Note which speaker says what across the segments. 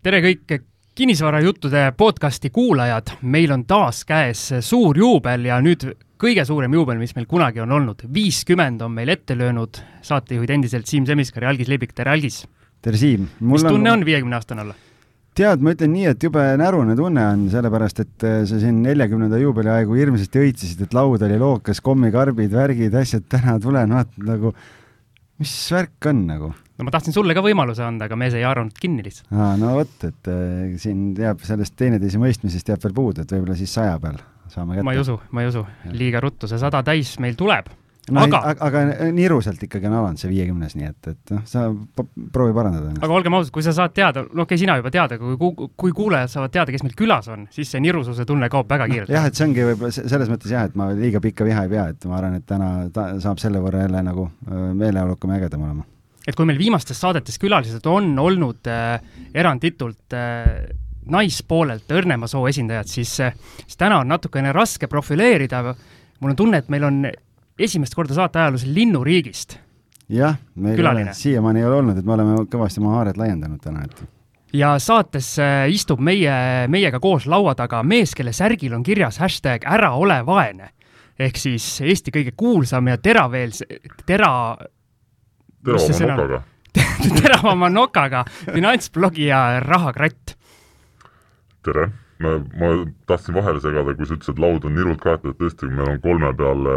Speaker 1: tere kõik kinnisvarajuttude podcasti kuulajad, meil on taas käes suur juubel ja nüüd kõige suurem juubel, mis meil kunagi on olnud. viiskümmend on meil ette löönud saatejuhid endiselt Siim Semiskar ja Algis Leibik, tere Algis!
Speaker 2: tere Siim!
Speaker 1: mis tunne on viiekümne aastane olla?
Speaker 2: tead, ma ütlen nii, et jube närune tunne on, sellepärast et äh, sa siin neljakümnenda juubeli aegu hirmsasti õitsesid, et laud oli lookas, kommikarbid, värgid, asjad, täna tulen, vaatan nagu, mis värk on nagu
Speaker 1: no ma tahtsin sulle ka võimaluse anda, aga mees ei haaranud kinni lihtsalt.
Speaker 2: aa, no vot, et äh, siin jääb sellest teineteise mõistmisest jääb veel puudu, et võib-olla siis saja peal saame kätte.
Speaker 1: ma ei usu, ma ei usu, liiga ruttu see sada täis meil tuleb
Speaker 2: no, aga, aga nii ilusalt ikkagi on alanud see viiekümnes, nii et, et noh, sa proovi parandada ennast.
Speaker 1: aga olgem ausad, kui sa saad teada, no okei okay,, sina juba tead, aga kui, kui kuulajad saavad teada, kes meil külas on, siis see nirususe tunne kaob väga kiirelt.
Speaker 2: jah, et see ongi võib-olla selles mõttes jah, et ma liiga pikka viha ei pea, et ma arvan, et täna ta saab selle võrra jälle nagu meeleolukam ja ägedam olema.
Speaker 1: Et kui meil viimastes saadetes külalised on olnud äh, eranditult äh, naispoolelt õrnema soo esindajad, siis, äh, siis täna on natukene raske profileerida. mul on tunne, et meil on esimest korda saate ajaloos linnuriigist.
Speaker 2: jah, meil siiamaani ei ole olnud, et me oleme kõvasti oma haaret laiendanud täna, et
Speaker 1: ja saates äh, istub meie, meiega koos laua taga mees, kelle särgil on kirjas hashtag ära ole vaene. ehk siis Eesti kõige kuulsam ja teraveels-, tera.
Speaker 3: Teravama nokaga
Speaker 1: teravama nokaga finantsblogija Rahakratt.
Speaker 3: tere ma, ma tahtsin vahele segada, kui sa ütlesid, et laud on nirult kaetud, et tõesti, meil on kolme peal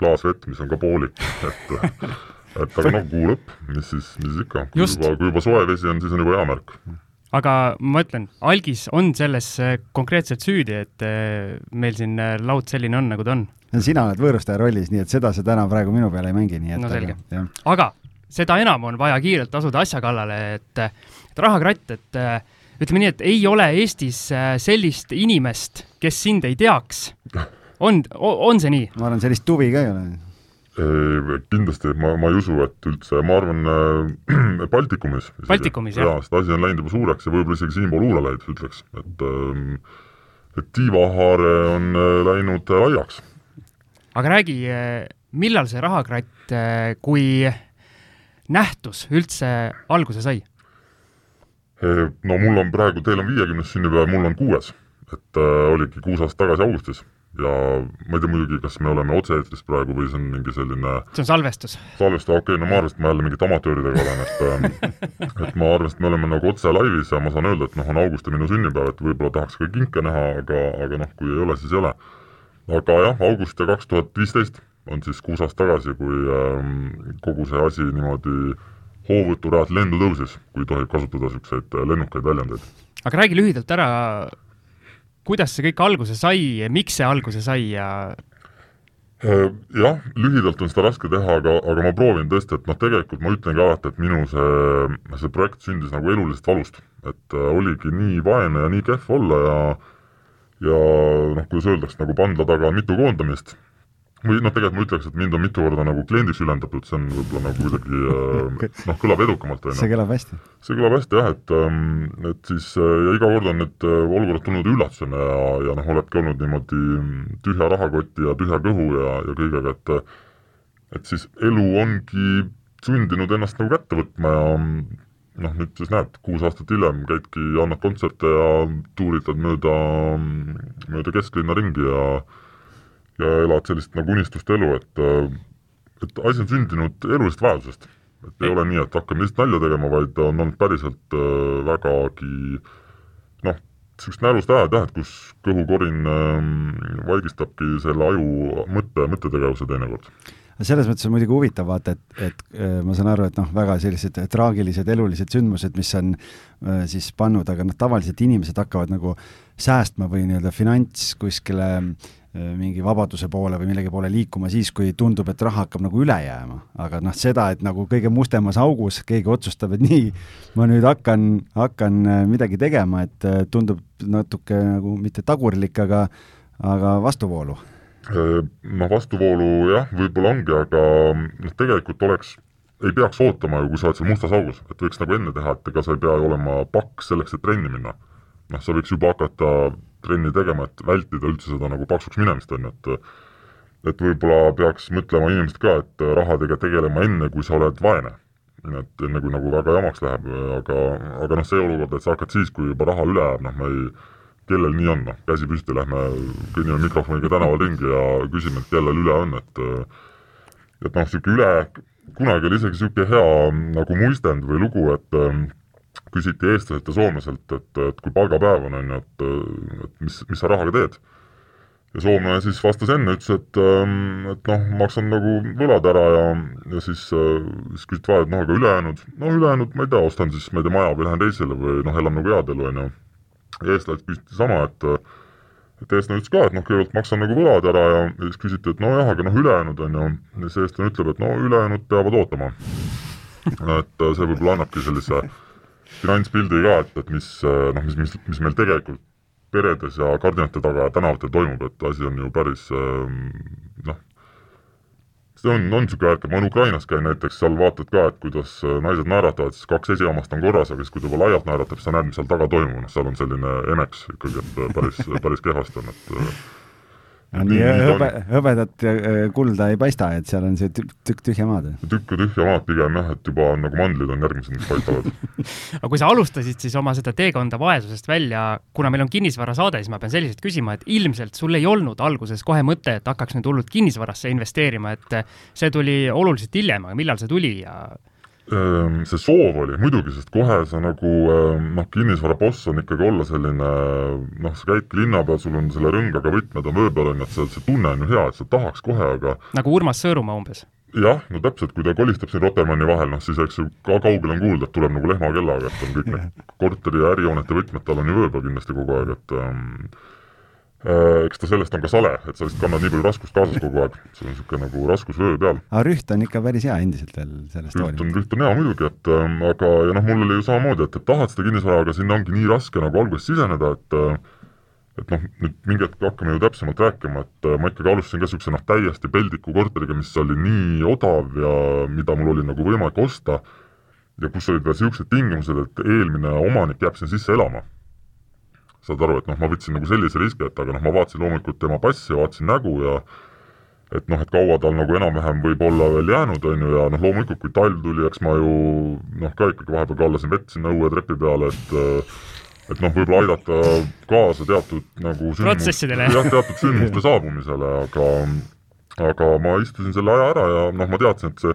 Speaker 3: klaas vett, mis on ka poolik, et et aga noh, kuu lõpp, mis siis, mis siis ikka, kui juba, kui juba soe vesi on, siis on juba hea märk.
Speaker 1: aga ma ütlen, algis on selles äh, konkreetselt süüdi, et äh, meil siin äh, laud selline on, nagu ta on.
Speaker 2: sina oled võõrustaja rollis, nii et seda sa täna praegu minu peale ei mängi, nii et
Speaker 1: no selge. aga seda enam on vaja kiirelt asuda asja kallale, et, et rahakratt, et ütleme nii, et ei ole Eestis äh, sellist inimest, kes sind ei teaks. on, on see nii?
Speaker 2: ma arvan, sellist huvi ka ei ole
Speaker 3: kindlasti ma, ma ei usu, et üldse, ma arvan äh, Baltikumis.
Speaker 1: Baltikumis, jah?
Speaker 3: jaa, seda asi on läinud juba suureks ja võib-olla isegi siinpool Uulaleid, ütleks, et ähm, et tiivahaare on äh, läinud äh, laiaks.
Speaker 1: aga räägi, äh, millal see rahakratt äh, kui nähtus üldse alguse sai?
Speaker 3: no mul on praegu, teil on viiekümnes sünnipäev, mul on kuues. et äh, oligi kuus aastat tagasi augustis ja ma ei tea muidugi, kas me oleme otse-eetris praegu või see on mingi selline
Speaker 1: see on salvestus?
Speaker 3: salvestus, okei okay,, no ma arvasin, et ma jälle mingite amatööridega olen, et ähm, et ma arvasin, et me oleme nagu otse laivis ja ma saan öelda, et noh, on august ja minu sünnipäev, et võib-olla tahaks ka kinke näha, aga, aga noh, kui ei ole, siis ei ole. aga jah, august ja kaks tuhat viisteist on siis kuus aastat tagasi, kui ähm, kogu see asi niimoodi hoovõturajalt lendu tõusis, kui tohib kasutada niisuguseid äh, lennukaid väljendeid.
Speaker 1: aga räägi lühidalt ära, kuidas see kõik alguse sai, miks see alguse sai ja
Speaker 3: äh, jah, lühidalt on seda raske teha, aga, aga ma proovin tõesti, et noh, tegelikult ma ütlengi alati, et minu see, see projekt sündis nagu elulisest valust. et äh, oligi nii vaene ja nii kehv olla ja ja noh, kuidas öeldakse, nagu pandla taga on mitu koondamist või noh, tegelikult ma ütleks, et mind on mitu korda nagu kliendiks ülendatud, see on võib-olla nagu kuidagi äh, noh, kõlab edukamalt, on ju.
Speaker 2: see kõlab hästi.
Speaker 3: see kõlab hästi jah, et, ähm, et siis äh, ja iga kord on need äh, olukorrad tulnud üllatusena ja, ja noh, oledki olnud niimoodi tühja rahakoti ja tühja kõhu ja, ja kõigega, et et siis elu ongi sundinud ennast nagu kätte võtma ja noh, nüüd siis näed, kuus aastat hiljem käidki, annad kontserte ja tuuritad mööda, mööda kesklinna ringi ja ja elad sellist nagu unistuste elu, et et asi on sündinud elulisest vajadusest. et ei ole nii, et hakkame lihtsalt nalja tegema, vaid on olnud päriselt äh, vägagi noh, niisugust närust ajad jah, et kus kõhukorin äh, vaigistabki selle aju mõtte, mõttetegevuse teinekord
Speaker 2: selles mõttes on muidugi huvitav vaata, et, et äh, ma saan aru, et noh, väga sellised traagilised elulised sündmused, mis on äh, siis pannud, aga noh, tavaliselt inimesed hakkavad nagu säästma või nii-öelda finants kuskile äh, Äh, mingi vabaduse poole või millegi poole liikuma siis, kui tundub, et raha hakkab nagu üle jääma. aga noh, seda, et nagu kõige mustemas augus keegi otsustab, et nii, ma nüüd hakkan, hakkan äh, midagi tegema, et äh, tundub natuke nagu mitte tagurlik, aga, aga vastuvoolu.
Speaker 3: noh, vastuvoolu jah, võib-olla ongi, aga noh, tegelikult oleks ei peaks ootama ju, kui sa oled seal mustas augus, et võiks nagu enne teha, et ega sa ei pea ju olema paks selleks, et trenni minna. Noh, sa võiks juba hakata trenni tegema, et vältida üldse seda nagu paksuks minemist, on ju, et et võib-olla peaks mõtlema inimesed ka, et rahadega tegelema enne, kui sa oled vaene. et enne kui nagu väga jamaks läheb, aga, aga noh, see olukord, et sa hakkad siis, kui juba raha üle jääb, noh, ma ei, kellel nii on, noh, käsi püsti, lähme kõnnime mikrofoniga tänaval ringi ja küsime, et kellel üle on, et et noh, niisugune üle, kunagi oli isegi niisugune hea nagu muistand või lugu, et küsiti eestlaselt ja soomlaselt, et, et kui palgapäev on, on ju, et, et mis, mis sa rahaga teed. ja soomlane siis vastas enne, ütles, et, et noh, maksan nagu võlad ära ja, ja siis, siis küsiti vahel, et noh, aga ülejäänud, no ülejäänud, ma ei tea, ostan siis, ma ei tea, maja või lähen reisile või noh, elan nagu head elu, on ju. ja eestlased küsiti sama, et et eestlane ütles ka, et noh, kõigepealt maksan nagu võlad ära ja, siis küsiti, et nojah, aga noh, ülejäänud on ju, ja siis eestlane ütleb, et no ülejäänud peavad ootama. et see võib-olla annabki sellise finantspildi ka, et, et mis noh, mis, mis, mis meil tegelikult peredes ja kardinate taga tänavatel toimub, et asi on ju päris noh, see on, on niisugune et ma olen Ukrainas käin näiteks, seal vaatad ka, et kuidas naised naeratavad, siis kaks esihammast on korras, aga siis kui ta juba laialt naeratab, siis sa näed, mis seal taga toimub, noh seal on selline emeks ikkagi, et päris, päris kehvasti on, et
Speaker 2: nii hõbe, hõbedat äh, kulda ei paista, et seal on see tükk tühja maad.
Speaker 3: tükk tühja maad pigem jah, et juba on nagu mandlid on järgmised, mis paistavad
Speaker 1: aga kui sa alustasid siis oma seda teekonda vaesusest välja, kuna meil on kinnisvarasaade, siis ma pean selliselt küsima, et ilmselt sul ei olnud alguses kohe mõte, et hakkaks nüüd hullult kinnisvarasse investeerima, et see tuli oluliselt hiljem, aga millal see tuli ja
Speaker 3: see soov oli muidugi, sest kohe sa nagu ehm, noh, kinnisvaraboss on ikkagi olla selline noh, sa käidki linna peal, sul on selle rõngaga võtmed on vöö peal, on ju, et see, see tunne on ju hea, et sa tahaks kohe, aga
Speaker 1: nagu Urmas Sõõrumaa umbes?
Speaker 3: jah, no täpselt, kui ta kolistab siin Rotermanni vahel, noh siis eks ju ka kaugel on kuulda, et tuleb nagu lehmakellaga, et on kõik need korteri ja ärihoonete võtmed tal on ju vöö peal kindlasti kogu aeg, et ähm, Äh, eks ta sellest on ka sale, et sa lihtsalt kannad nii palju raskust kaasas kogu aeg, sul on niisugune nagu raskus vöö peal.
Speaker 2: aga rüht on ikka päris hea endiselt veel sellest
Speaker 3: rüht on, rüht on hea muidugi, et ähm, aga ja noh, mul oli ju samamoodi, et, et tahad seda kinnisvara, aga sinna ongi nii raske nagu alguses siseneda, et äh, et noh, nüüd mingi hetk hakkame ju täpsemalt rääkima, et äh, ma ikkagi alustasin ka niisuguse noh, täiesti peldiku korteriga, mis oli nii odav ja mida mul oli nagu võimalik osta. Ja kus olid veel niisugused tingimused, et eelmine omanik jääb sinna sisse elama saad aru, et noh, ma võtsin nagu sellise riski, et aga noh, ma vaatasin loomulikult tema passi, vaatasin nägu ja et noh, et kaua tal nagu enam-vähem võib olla veel jäänud, on ju, ja noh, loomulikult kui talv tuli, eks ma ju noh, ka ikkagi vahepeal kallasin vett sinna õuetrepi peale, et et noh, võib-olla aidata kaasa teatud nagu
Speaker 1: protsessidele.
Speaker 3: jah, teatud sündmuste saabumisele, aga aga ma istusin selle aja ära ja noh, ma teadsin, et see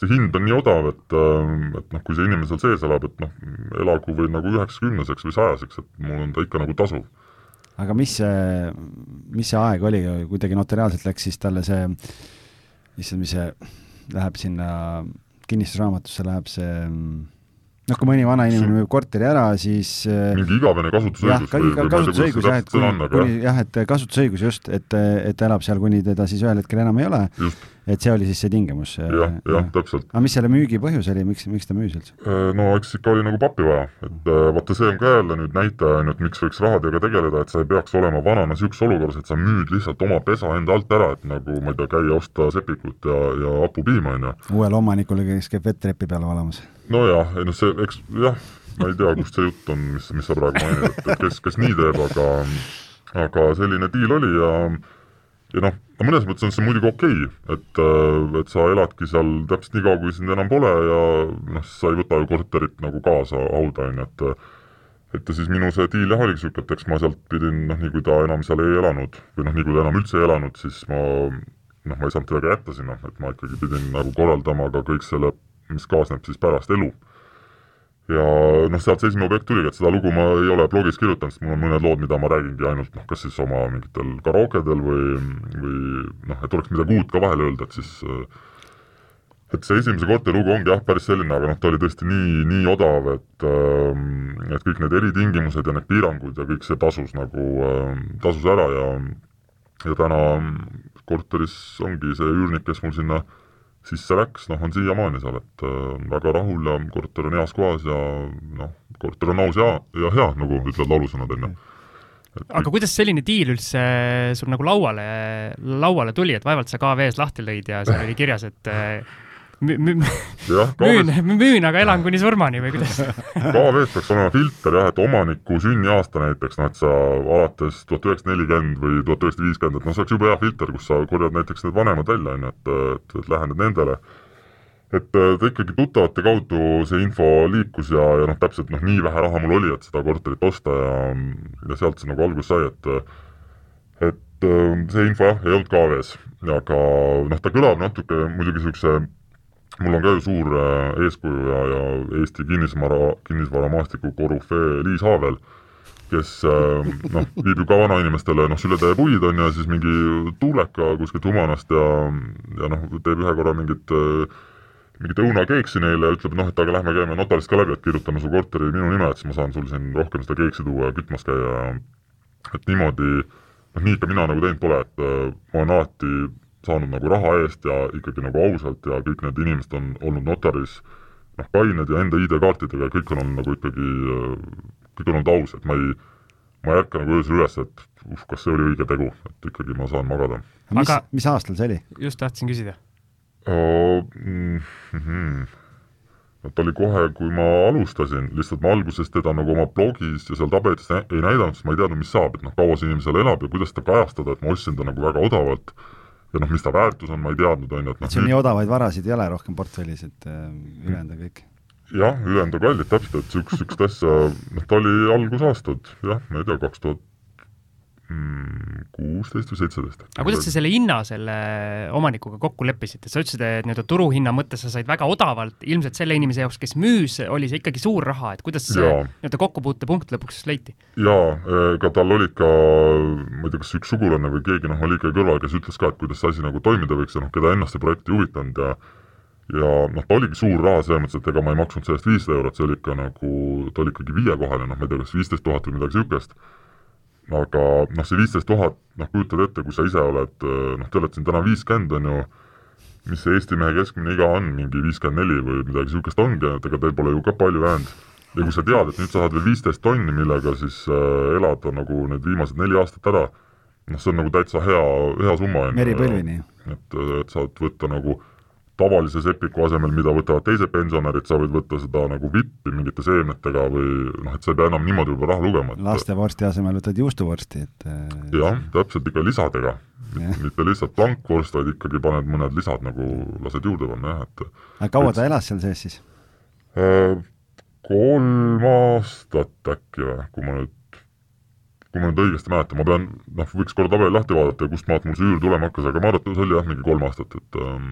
Speaker 3: see hind on nii odav, et, ähm, et noh, kui see inimene seal sees elab, et noh, elagu või nagu üheksakümneseks või sajaseks, et mul on ta ikka nagu tasuv.
Speaker 2: aga mis see, mis see aeg oli, kuidagi notariaalselt läks siis talle see, issand, mis see läheb sinna kinnistusraamatusse, läheb see noh, kui mõni vana inimene müüb korteri ära, siis
Speaker 3: äh, mingi igavene kasutusõigus
Speaker 2: jah, või, kasutusõigus jah, et kuni, jah, et kasutusõigus just, et, et elab seal, kuni teda siis ühel hetkel enam ei ole. Et see oli siis see tingimus.
Speaker 3: jah, jah ja., täpselt.
Speaker 2: aga mis selle müügi põhjus oli, miks, miks ta müüs üldse?
Speaker 3: Äh, no eks ikka oli nagu pappi vaja, et äh, vaata, see on ka jälle nüüd näitaja, on ju, et miks võiks rahadega tegeleda, et sa ei peaks olema vanana niisuguses olukorras, et sa müüd lihtsalt oma pesa enda alt ära, et nagu ma ei tea, käia osta sepikut ja, ja hapupiima, on ju.
Speaker 2: uuele omanikule, kes käib vett trepi peal valamas
Speaker 3: nojah, ei noh, see, eks jah, ma ei tea, kust see jutt on, mis, mis sa praegu mainid, et kes, kes nii teeb, aga aga selline diil oli ja ja noh, no mõnes mõttes on see muidugi okei okay,, et, et sa eladki seal täpselt nii kaua, kui sind enam pole ja noh, sa ei võta ju korterit nagu kaasa hauda, on ju, et et ja siis minu see diil jah, oligi niisugune, et eks ma sealt pidin, noh, nii kui ta enam seal ei elanud või noh, nii kui ta enam üldse ei elanud, siis ma noh, ma ei saanud teda ka jätta sinna, et ma ikkagi pidin nagu korraldama ka kõik selle mis kaasneb siis pärast elu. Ja noh, sealt see esimene objekt tuligi, et seda lugu ma ei ole blogis kirjutanud, sest mul on mõned lood, mida ma räägingi ainult noh, kas siis oma mingitel karookedel või, või noh, et oleks midagi uut ka vahele öelda, et siis et see esimese korteri lugu ongi jah, päris selline, aga noh, ta oli tõesti nii, nii odav, et et kõik need eritingimused ja need piirangud ja kõik see tasus nagu, tasus ära ja ja täna korteris ongi see üürnik, kes mul sinna äh, sisse läks, noh, on siiamaani seal, et äh, väga rahul ja korter on heas kohas ja noh, korter on aus ja, ja hea, nagu ütlevad laulusõnad, on ju.
Speaker 1: aga kuidas selline diil üldse sul nagu lauale, lauale tuli, et vaevalt sa KV-s lahti lõid ja seal oli kirjas, et äh, müün, müün, aga elan kuni surmani või kuidas?
Speaker 3: KV-s peaks olema filter jah, et omaniku sünniaasta näiteks, noh et sa alates tuhat üheksasada nelikümmend või tuhat üheksasada viiskümmend, et noh, see oleks jube hea filter, kus sa korjad näiteks need vanemad välja, on ju, et, et, et lähened nendele. et ta ikkagi tuttavate kaudu see info liikus ja, ja noh, täpselt noh, nii vähe raha mul oli, et seda korterit osta ja, ja sealt see nagu alguse sai, et et see info jah, ei olnud ka vees, aga noh, ta kõlab natuke muidugi niisuguse, mul on ka ju suur eeskuju ja, ja Eesti kinnisvara, kinnisvaramaastiku korüfee Liis Haavel, kes noh, viib ju ka vanainimestele noh, sületäie puid on ju, siis mingi tuuleka kuskilt Humanast ja, ja noh, teeb ühe korra mingit äh, mingit õunakeeksi neile ja ütleb, noh, et aga lähme käime notarist ka läbi, et kirjutame su korteri minu nime, et siis ma saan sul siin rohkem seda keeksi tuua ja kütmas käia, et niimoodi, noh, nii ikka mina nagu teinud pole, et äh, ma olen alati saanud nagu raha eest ja ikkagi nagu ausalt ja kõik need inimesed on olnud notaris noh, kained ja enda ID-kaartidega ja kõik on olnud nagu ikkagi, kõik on olnud aus, et ma ei, ma ei ärka nagu öösel üles, et uh, kas see oli õige tegu, et ikkagi ma saan magada.
Speaker 2: mis aga..., mis aastal see oli?
Speaker 1: just tahtsin küsida
Speaker 3: Mm -hmm. ta oli kohe, kui ma alustasin, lihtsalt ma alguses teda nagu oma blogis ja seal tabelites ei näidanud, sest ma ei teadnud, mis saab, et noh, kaua see inimene seal elab ja kuidas seda kajastada, et ma ostsin ta nagu väga odavalt ja noh, mis ta väärtus on, ma ei teadnud, on ju, et noh
Speaker 2: sul nii odavaid varasid ei ole rohkem portfellis, et äh, ülejäänud on kõik?
Speaker 3: jah, ülejäänud on kallid, täpselt, et niisugust, niisugust asja, noh, ta oli algusaastad, jah, ma ei tea, kaks tuhat kuusteist või seitseteist.
Speaker 1: aga kuidas sa selle hinna selle omanikuga kokku leppisite, sa ütlesid, et nii-öelda turuhinna mõttes sa said väga odavalt, ilmselt selle inimese jaoks, kes müüs, oli see ikkagi suur raha, et kuidas see nii-öelda kokkupuutepunkt lõpuks leiti?
Speaker 3: jaa, ega tal olid ka, ma ei tea, kas üks sugulane või keegi noh, oli ikka kõrval, kes ütles ka, et kuidas see asi nagu toimida võiks ja noh, keda ennast see projekt ei huvitanud ja ja noh, ta oligi suur raha selles mõttes, et ega ma ei maksnud sellest viissada eurot, see oli ikka nagu, ta oli ikkagi viiekohane, noh, ma ei tea, kas viisteist tuhat või midagi niisugust aga noh, see viisteist tuhat, noh kujutad ette, kui sa ise oled, noh, te olete siin täna viiskümmend, on ju, mis see Eesti mehe keskmine iga on, mingi viiskümmend neli või midagi niisugust ongi, et ega teil pole ju ka palju jäänud. ja kui sa tead, et nüüd sa saad veel viisteist tonni, millega siis äh, elada nagu need viimased neli aastat ära, noh, see on nagu täitsa hea, hea summa.
Speaker 2: meripõlvini.
Speaker 3: et, et saad võtta nagu äh, tavalise sepiku asemel, mida võtavad teised pensionärid, sa võid võtta seda nagu vippi mingite seemnetega või noh, et sa ei pea enam niimoodi võib-olla raha lugema et....
Speaker 2: lastevorsti asemel võtad juustuvorsti, et
Speaker 3: äh, jah, täpselt, ikka lisadega. mitte lihtsalt plankvorst, vaid ikkagi paned mõned lisad nagu, lased juurde panna jah, et
Speaker 2: aga kaua et... ta elas seal sees siis
Speaker 3: äh,? Kolm aastat äkki või, kui ma nüüd kui ma nüüd õigesti mäletan, ma pean, noh, võiks korra tabeli lahti vaadata kust maalt mul see üür tulema hakkas, aga ma arvan, et see oli jah, mingi kolm aastat, et ähm,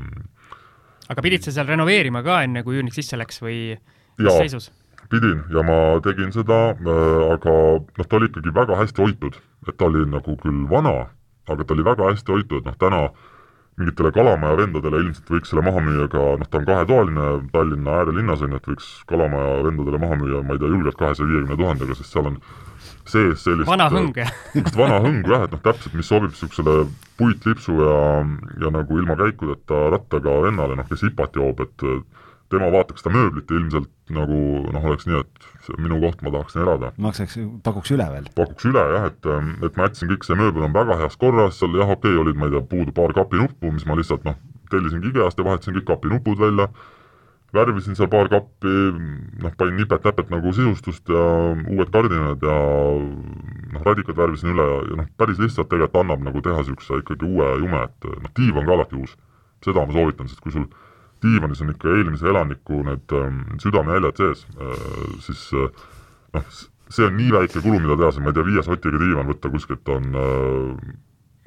Speaker 1: aga pidid sa seal renoveerima ka, enne kui üürnik sisse läks või mis
Speaker 3: seisus? pidin ja ma tegin seda äh,, aga noh, ta oli ikkagi väga hästi hoitud, et ta oli nagu küll vana, aga ta oli väga hästi hoitud, noh, täna mingitele Kalamaja vendadele ilmselt võiks selle maha müüa ka, noh, ta on kahetoaline Tallinna äärelinnas, on ju, et võiks Kalamaja vendadele maha müüa, ma ei tea, julgelt kahesaja viiekümne tuhandega, sest seal on sees sellist
Speaker 1: vana hõng, jah?
Speaker 3: vana hõngu jah, et noh, täpselt, mis sobib niisugusele puitlipsu ja, ja nagu ilma käikudeta rattaga vennale, noh, kes IPA-t joob, et tema vaataks seda mööblit ja ilmselt nagu noh, oleks nii, et see on minu koht, ma tahaksin elada.
Speaker 2: maksaks, pakuks üle veel?
Speaker 3: pakuks üle jah, et, et ma jätsin kõik see mööbel on väga heas korras, seal jah, okei okay,, olid, ma ei tea, puudu paar kapinuppu, mis ma lihtsalt noh, tellisingi IKEA-st ja vahetasin kõik kapinupud välja värvisin seal paar kappi, noh, panin nipet-näpet nagu sisustust ja uued kardinad ja noh, radikad värvisin üle ja, ja noh, päris lihtsalt tegelikult annab nagu teha niisuguse ikkagi uue jume, et noh, diivan ka alati uus. seda ma soovitan, sest kui sul diivanis on ikka eelmise elaniku need ähm, südamejäljed sees äh,, siis äh, noh, see on nii väike kulu, mida teha, see ma ei tea, viie sotiga diivan võtta kuskilt on äh,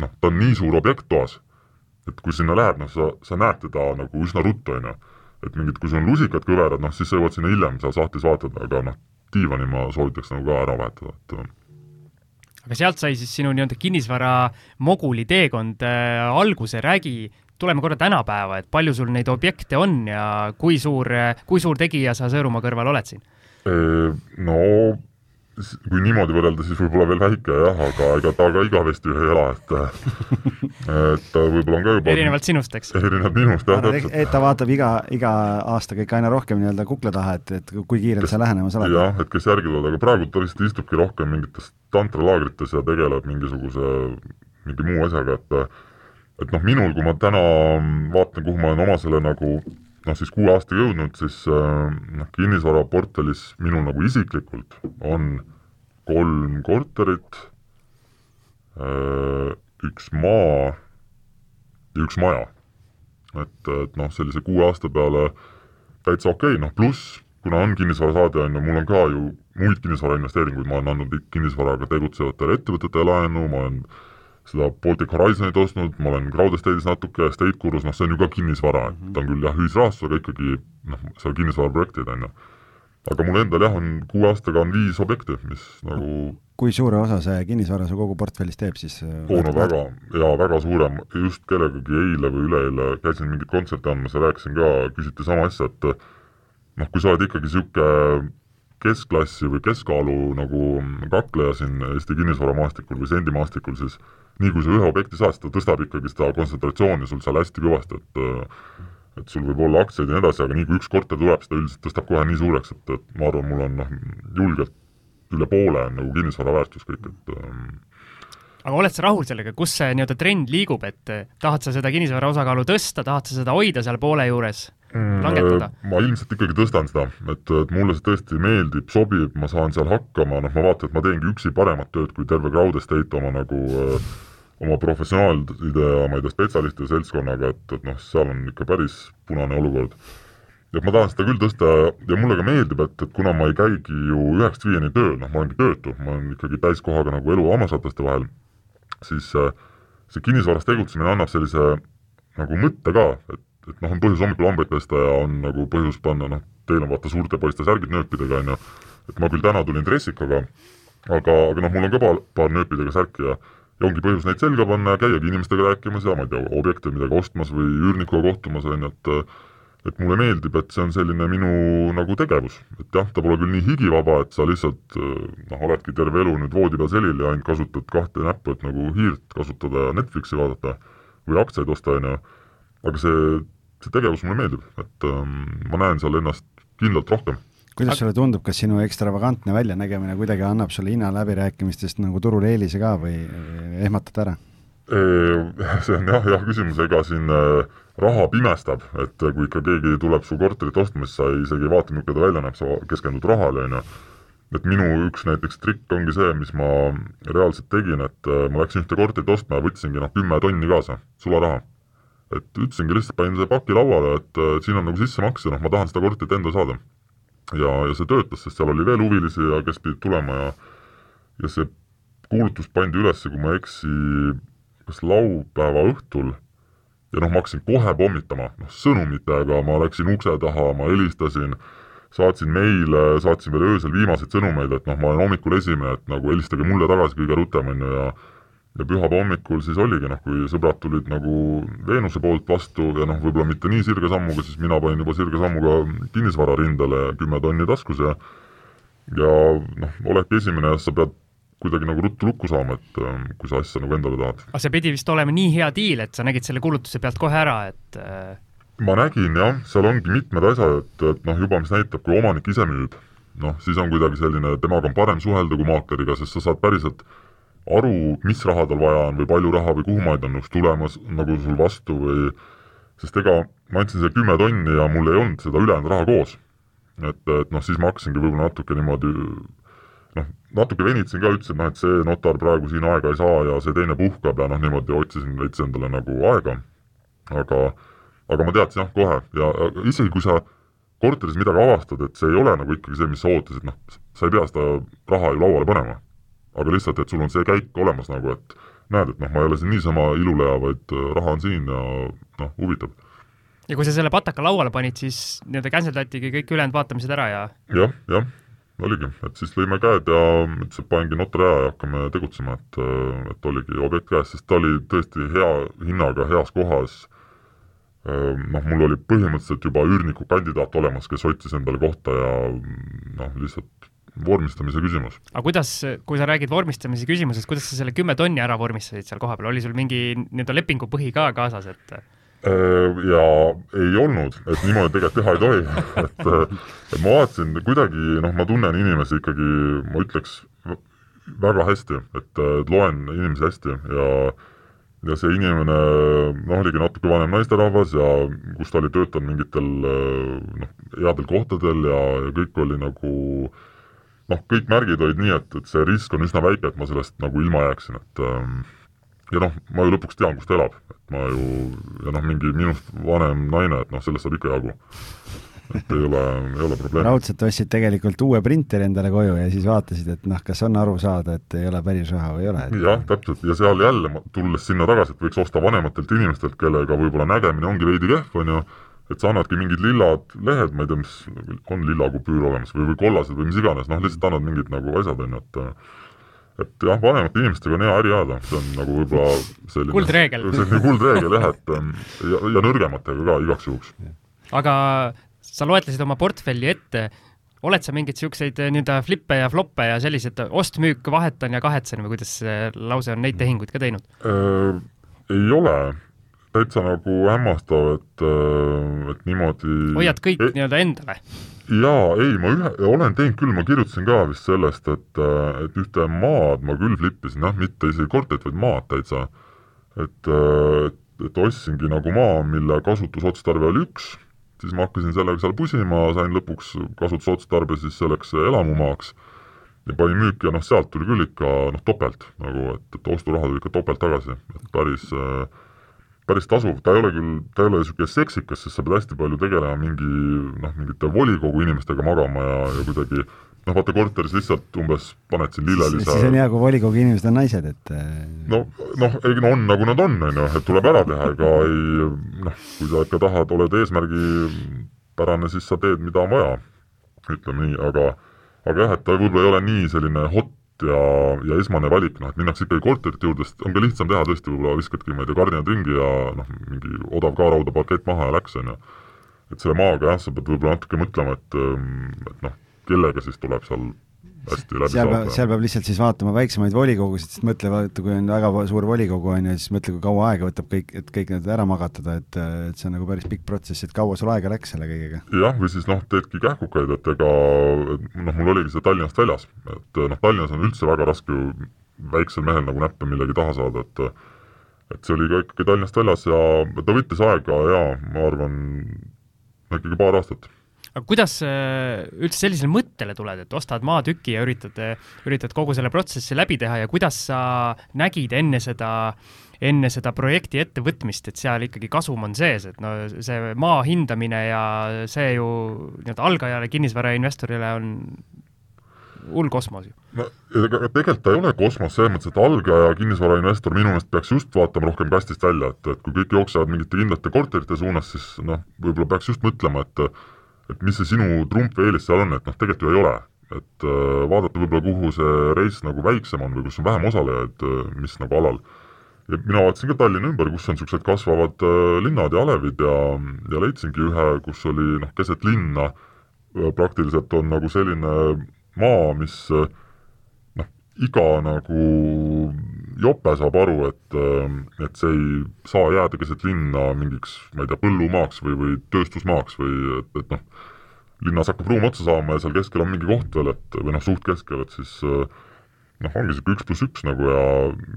Speaker 3: noh, ta on nii suur objekt toas, et kui sinna lähed, noh, sa, sa näed teda nagu üsna ruttu, on ju et mingid, kui sul on lusikad kõverad, noh siis sa jõuad sinna hiljem seal sahtlis vaatama, aga noh, diivani ma soovitaks nagu ka ära vahetada, et äh.
Speaker 1: aga sealt sai siis sinu nii-öelda kinnisvara moguli teekond äh, alguse, räägi, tuleme korra tänapäeva, et palju sul neid objekte on ja kui suur, kui suur tegija sa Sõõrumaa kõrval oled siin?
Speaker 3: No kui niimoodi võrrelda, siis võib-olla veel väike jah, aga ega ta ka igavesti ei ela, et et ta võib-olla on ka juba
Speaker 1: erinevalt sinust, eks?
Speaker 3: erinevalt minust, jah, täpselt.
Speaker 2: et ta vaatab iga, iga aastaga ikka aina rohkem nii-öelda kukla taha, et, et kui kiirelt sa lähenemas oled.
Speaker 3: jah, et kes järgi tulevad, aga praegu ta lihtsalt istubki rohkem mingites tantralaagrites ja tegeleb mingisuguse, mingi muu asjaga, et et noh, minul, kui ma täna vaatan, kuhu ma olen oma selle nagu noh, siis kuue aastaga jõudnud, siis äh, noh, kinnisvaraportfellis minul nagu isiklikult on kolm korterit, äh, üks maa ja üks maja. et, et noh, sellise kuue aasta peale täitsa okei okay., noh pluss, kuna on kinnisvarasaade, on ju, mul on ka ju muid kinnisvarainvesteeringuid, ma olen andnud kinnisvaraga tegutsevatele ettevõtetele laenu, ma olen seda Baltic Horizonit ostnud, ma olen Crowd Estate'is natuke, Estate Gurus, noh see on ju ka kinnisvara, et ta on küll jah, ühisrahastus, aga ikkagi noh, seal kinnisvaraprojektid, on ju. aga mul endal jah, on kuue aastaga on viis objekti, mis nagu
Speaker 2: kui suure osa see kinnisvara su kogu portfellis teeb siis?
Speaker 3: oo, no väga, jaa, väga suure, just kellegagi eile või üleeile käisin mingit kontserti andmas ja rääkisin ka, küsiti sama asja, et noh, kui sa oled ikkagi niisugune keskklassi või keskkaalu nagu kakleja siin Eesti kinnisvaramaastikul või sendimaastikul, siis nii kui sa ühe objekti saad, siis ta tõstab ikkagi seda kontsentratsiooni sul seal hästi kõvasti, et et sul võib olla aktsiaid ja nii edasi, aga nii kui üks korter tuleb, siis ta üldiselt tõstab kohe nii suureks, et, et ma arvan, mul on noh, julgelt üle poole on nagu kinnisvara väärtus kõik, et ähm,
Speaker 1: aga oled sa rahul sellega, kus see nii-öelda trend liigub, et tahad sa seda kinnisvara osakaalu tõsta, tahad sa seda hoida seal poole juures?
Speaker 3: Mm,
Speaker 1: langetada?
Speaker 3: ma ilmselt ikkagi tõstan seda, et, et mulle see tõesti meeldib, sobib, ma saan seal hakkama, noh, ma vaatan, et ma teengi üksi paremat tööd kui terve Crowd Estate oma nagu oma professionaalide ja ma ei tea, spetsialistide seltskonnaga, et, et noh, seal on ikka päris punane olukord. et ma tahan seda küll tõsta ja mulle ka meeldib, et, et kuna ma ei käigi ju üheksast viieni tööl, noh, ma olengi töötu, ma olen ikkagi täiskohaga nagu elu hammasrataste vahel, siis äh, see kinnisvaras tegutsemine annab sellise nagu mõtte ka, et et noh, on põhjus hommikul hambaid pesta ja on nagu põhjus panna, noh, teil on vaata suurte poiste särgid nööpidega, on ju, et ma küll täna tulin dressikaga, aga, aga noh, mul on ka paar, paar nööpidega särki ja ja ongi põhjus neid selga panna ja käiagi inimestega rääkimas ja ma ei tea, objekte midagi ostmas või üürnikuga kohtumas, on ju, et et mulle meeldib, et see on selline minu nagu tegevus, et jah, ta pole küll nii higivaba, et sa lihtsalt noh, oledki terve elu nüüd voodi peal selili ja ainult kasutad kahte näppu, et nagu hiirt kasutada ja Netflixi vaadata või aktsiaid osta, on ju, aga see see tegevus mulle meeldib, et ähm, ma näen seal ennast kindlalt rohkem.
Speaker 2: kuidas sulle tundub, kas sinu ekstravagantne väljanägemine kuidagi annab sulle hinnaläbirääkimistest nagu turul eelise ka või ehmatad ära?
Speaker 3: See on jah, jah küsimus, ega siin äh, raha pimestab, et kui ikka keegi tuleb su korterit ostma, siis sa ei, isegi ei vaata, milline ta välja näeb, sa keskendud rahale, on ju. et minu üks näiteks trikk ongi see, mis ma reaalselt tegin, et äh, ma läksin ühte korterit ostma ja võtsingi noh, kümme tonni kaasa, sularaha et ütlesingi lihtsalt, panin selle paki lauale, et äh, siin on nagu sissemakse, noh, ma tahan seda korterit enda saada. ja, ja see töötas, sest seal oli veel huvilisi ja kes pidid tulema ja ja see kuulutus pandi üles, kui ma ei eksi, kas laupäeva õhtul, ja noh, ma hakkasin kohe pommitama, noh, sõnumitega, ma läksin ukse taha, ma helistasin, saatsin meile, saatsin veel öösel viimaseid sõnumeid, et noh, ma olen hommikul esimene, et nagu helistage mulle tagasi kõige rutem, on ju, ja ja pühapäeva hommikul siis oligi noh, kui sõbrad tulid nagu Veenuse poolt vastu ja noh, võib-olla mitte nii sirge sammuga, siis mina panin juba sirge sammuga kinnisvara rindele kümme tonni taskus ja ja noh, oledki esimene ja sa pead kuidagi nagu ruttu lukku saama, et ähm, kui sa asja nagu endale tahad.
Speaker 1: aga see pidi vist olema nii hea diil, et sa nägid selle kuulutuse pealt kohe ära, et äh...
Speaker 3: ma nägin jah, seal ongi mitmed asjad, et, et noh, juba mis näitab, kui omanik ise müüb, noh, siis on kuidagi selline, temaga on parem suhelda kui maakleriga, sest sa saad päriselt aru, mis raha tal vaja on või palju raha või kuhu maid on nõus tulemas nagu sul vastu või sest ega ma andsin selle kümme tonni ja mul ei olnud seda ülejäänud raha koos. et, et noh, siis ma hakkasingi võib-olla natuke niimoodi noh, natuke venitasin ka, ütlesin, noh, et see notar praegu siin aega ei saa ja see teine puhkab ja noh, niimoodi otsisin veits endale nagu aega. aga, aga ma teadsin jah kohe ja isegi kui sa korteris midagi avastad, et see ei ole nagu ikkagi see, mis sa ootasid, noh, sa ei pea seda raha ju lauale panema aga lihtsalt, et sul on see käik olemas nagu, et näed, et noh, ma ei ole siin niisama iluleja, vaid äh, raha on siin ja noh, huvitav.
Speaker 1: ja kui sa selle pataka lauale panid, siis nii-öelda canceldatigi kõik ülejäänud vaatamised ära ja
Speaker 3: jah, jah, oligi, et siis lõime käed ja ütles, et panengi notari aja ja hakkame tegutsema, et äh, et oligi objekt käes, sest ta oli tõesti hea hinnaga, heas kohas, äh, noh, mul oli põhimõtteliselt juba üürniku kandidaat olemas, kes otsis endale kohta ja noh, lihtsalt vormistamise küsimus.
Speaker 1: aga kuidas, kui sa räägid vormistamise küsimusest, kuidas sa selle kümme tonni ära vormistasid seal kohapeal, oli sul mingi nii-öelda lepingupõhi ka kaasas, et
Speaker 3: äh, ja ei olnud, et niimoodi tegelikult teha ei tohi, et et ma vaatasin kuidagi, noh, ma tunnen inimesi ikkagi, ma ütleks, väga hästi, et loen inimesi hästi ja ja see inimene noh, oligi natuke vanem naisterahvas ja kus ta oli töötanud mingitel noh, headel kohtadel ja, ja kõik oli nagu äh, noh, kõik märgid olid nii, et, et see risk on üsna väike, et ma sellest nagu ilma jääksin, et ähm, ja noh, ma ju lõpuks tean, kus ta elab, et ma ju, ja noh, mingi minust vanem naine, et noh, sellest saab ikka jagu. et ei ole, ei ole probleemi.
Speaker 2: raudselt ostsid tegelikult uue printeri endale koju ja siis vaatasid, et noh, kas on aru saada, et ei ole päris raha või ei ole et....
Speaker 3: jah, täpselt, ja seal jälle, tulles sinna tagasi, et võiks osta vanematelt inimestelt, kellega võib-olla nägemine ongi veidi kehv, on ju, et sa annadki mingid lillad lehed, ma ei tea, mis on lilla kupüür olemas või, või kollased või mis iganes, noh, lihtsalt annad mingid nagu asjad, on ju, et et jah, vanemate inimestega on hea äri ajada, see on nagu võib-olla selline
Speaker 1: kuldreegel.
Speaker 3: selline kuldreegel jah, et ja, ja nõrgematega ka igaks juhuks.
Speaker 1: aga sa loetlesid oma portfelli ette, oled sa mingeid niisuguseid äh, nii-öelda flippe ja floppe ja selliseid ost-müük, vahetan ja kahetsen või kuidas see lause on neid tehinguid ka teinud
Speaker 3: äh,? ei ole, täitsa nagu hämmastav, et, äh, et niimoodi
Speaker 1: hoiad kõik e nii-öelda endale?
Speaker 3: jaa, ei, ma ühe, olen teinud küll, ma kirjutasin ka vist sellest, et, et ühte maad ma küll flippisin, jah, mitte isegi korterit, vaid maad täitsa. et, et, et ostsingi nagu maa, mille kasutusotstarve oli üks, siis ma hakkasin sellega seal pusima, sain lõpuks kasutusotstarbe siis selleks elamumaaks ja panin müüki ja noh, sealt tuli küll ikka noh, topelt nagu, et, et osturaha tuli ikka topelt tagasi, et päris äh, päris tasuv, ta ei ole küll, ta ei ole niisugune seksikas, sest sa pead hästi palju tegelema mingi noh, mingite volikogu inimestega magama ja, ja kuidagi noh, vaata korteris lihtsalt umbes paned siin lillelise
Speaker 2: siis on hea, kui volikogu inimesed on naised, et äh,
Speaker 3: no, noh, ei no on nagu nad on, on ju, et tuleb ära teha, ega ei noh, kui sa ikka tahad, oled eesmärgipärane, siis sa teed, mida on vaja, ütleme nii, aga aga jah, et ta võib-olla ei ole nii selline hot ja, ja esmane valik, noh et minnakse ikkagi korterite juurde, sest on ka lihtsam teha tõesti, võib-olla viskadki, ma ei tea, kardinad ringi ja noh, mingi odav K-rauda parkett maha ja läks, on ju. et selle maaga jah, sa pead võib-olla natuke mõtlema, et, et noh, kellega siis tuleb seal hästi läbi
Speaker 2: seal peab, seal peab lihtsalt siis vaatama väiksemaid volikogusid, sest mõtle, vaata, kui on väga suur volikogu, on ju, siis mõtle, kui kaua aega võtab kõik, et kõik need ära magatada, et, et see on nagu päris pikk protsess, et kaua sul aega läks selle kõigega?
Speaker 3: jah, või siis noh, teedki kähkukaid, et ega noh, mul oligi see Tallinnast väljas, et noh, Tallinnas on üldse väga raske ju väiksel mehel nagu näppe millegi taha saada, et et see oli ka ikkagi Tallinnast väljas ja ta võttis aega ja ma arvan, ikkagi paar aastat
Speaker 1: aga kuidas äh, üldse sellisele mõttele tuled, et ostad maatüki ja üritad, üritad kogu selle protsessi läbi teha ja kuidas sa nägid enne seda, enne seda projekti ettevõtmist, et seal ikkagi kasum on sees, et no see maa hindamine ja see ju nii-öelda algajale kinnisvarainvestorile on hull kosmos ju.
Speaker 3: no ega tegelikult ta ei ole kosmos selles mõttes, et algaja kinnisvarainvestor minu meelest peaks just vaatama rohkem kastist välja, et, et kui kõik jooksevad mingite kindlate korterite suunas, siis noh, võib-olla peaks just mõtlema, et et mis see sinu trump või eelis seal on, et noh, tegelikult ju ei ole. et äh, vaadata võib-olla, kuhu see reis nagu väiksem on või kus on vähem osalejaid äh,, mis nagu alal. ja mina vaatasin ka Tallinna ümber, kus on niisugused kasvavad äh, linnad ja alevid ja, ja leidsingi ühe, kus oli noh, keset linna praktiliselt on nagu selline maa, mis äh, iga nagu jope saab aru, et, ähm, et see ei saa jääda keset linna mingiks, ma ei tea, põllumaaks või, või tööstusmaaks või et, et noh, linnas hakkab ruum otsa saama ja seal keskel on mingi koht veel, et või noh, suht keskel, et siis äh, noh, ongi niisugune üks pluss üks nagu ja,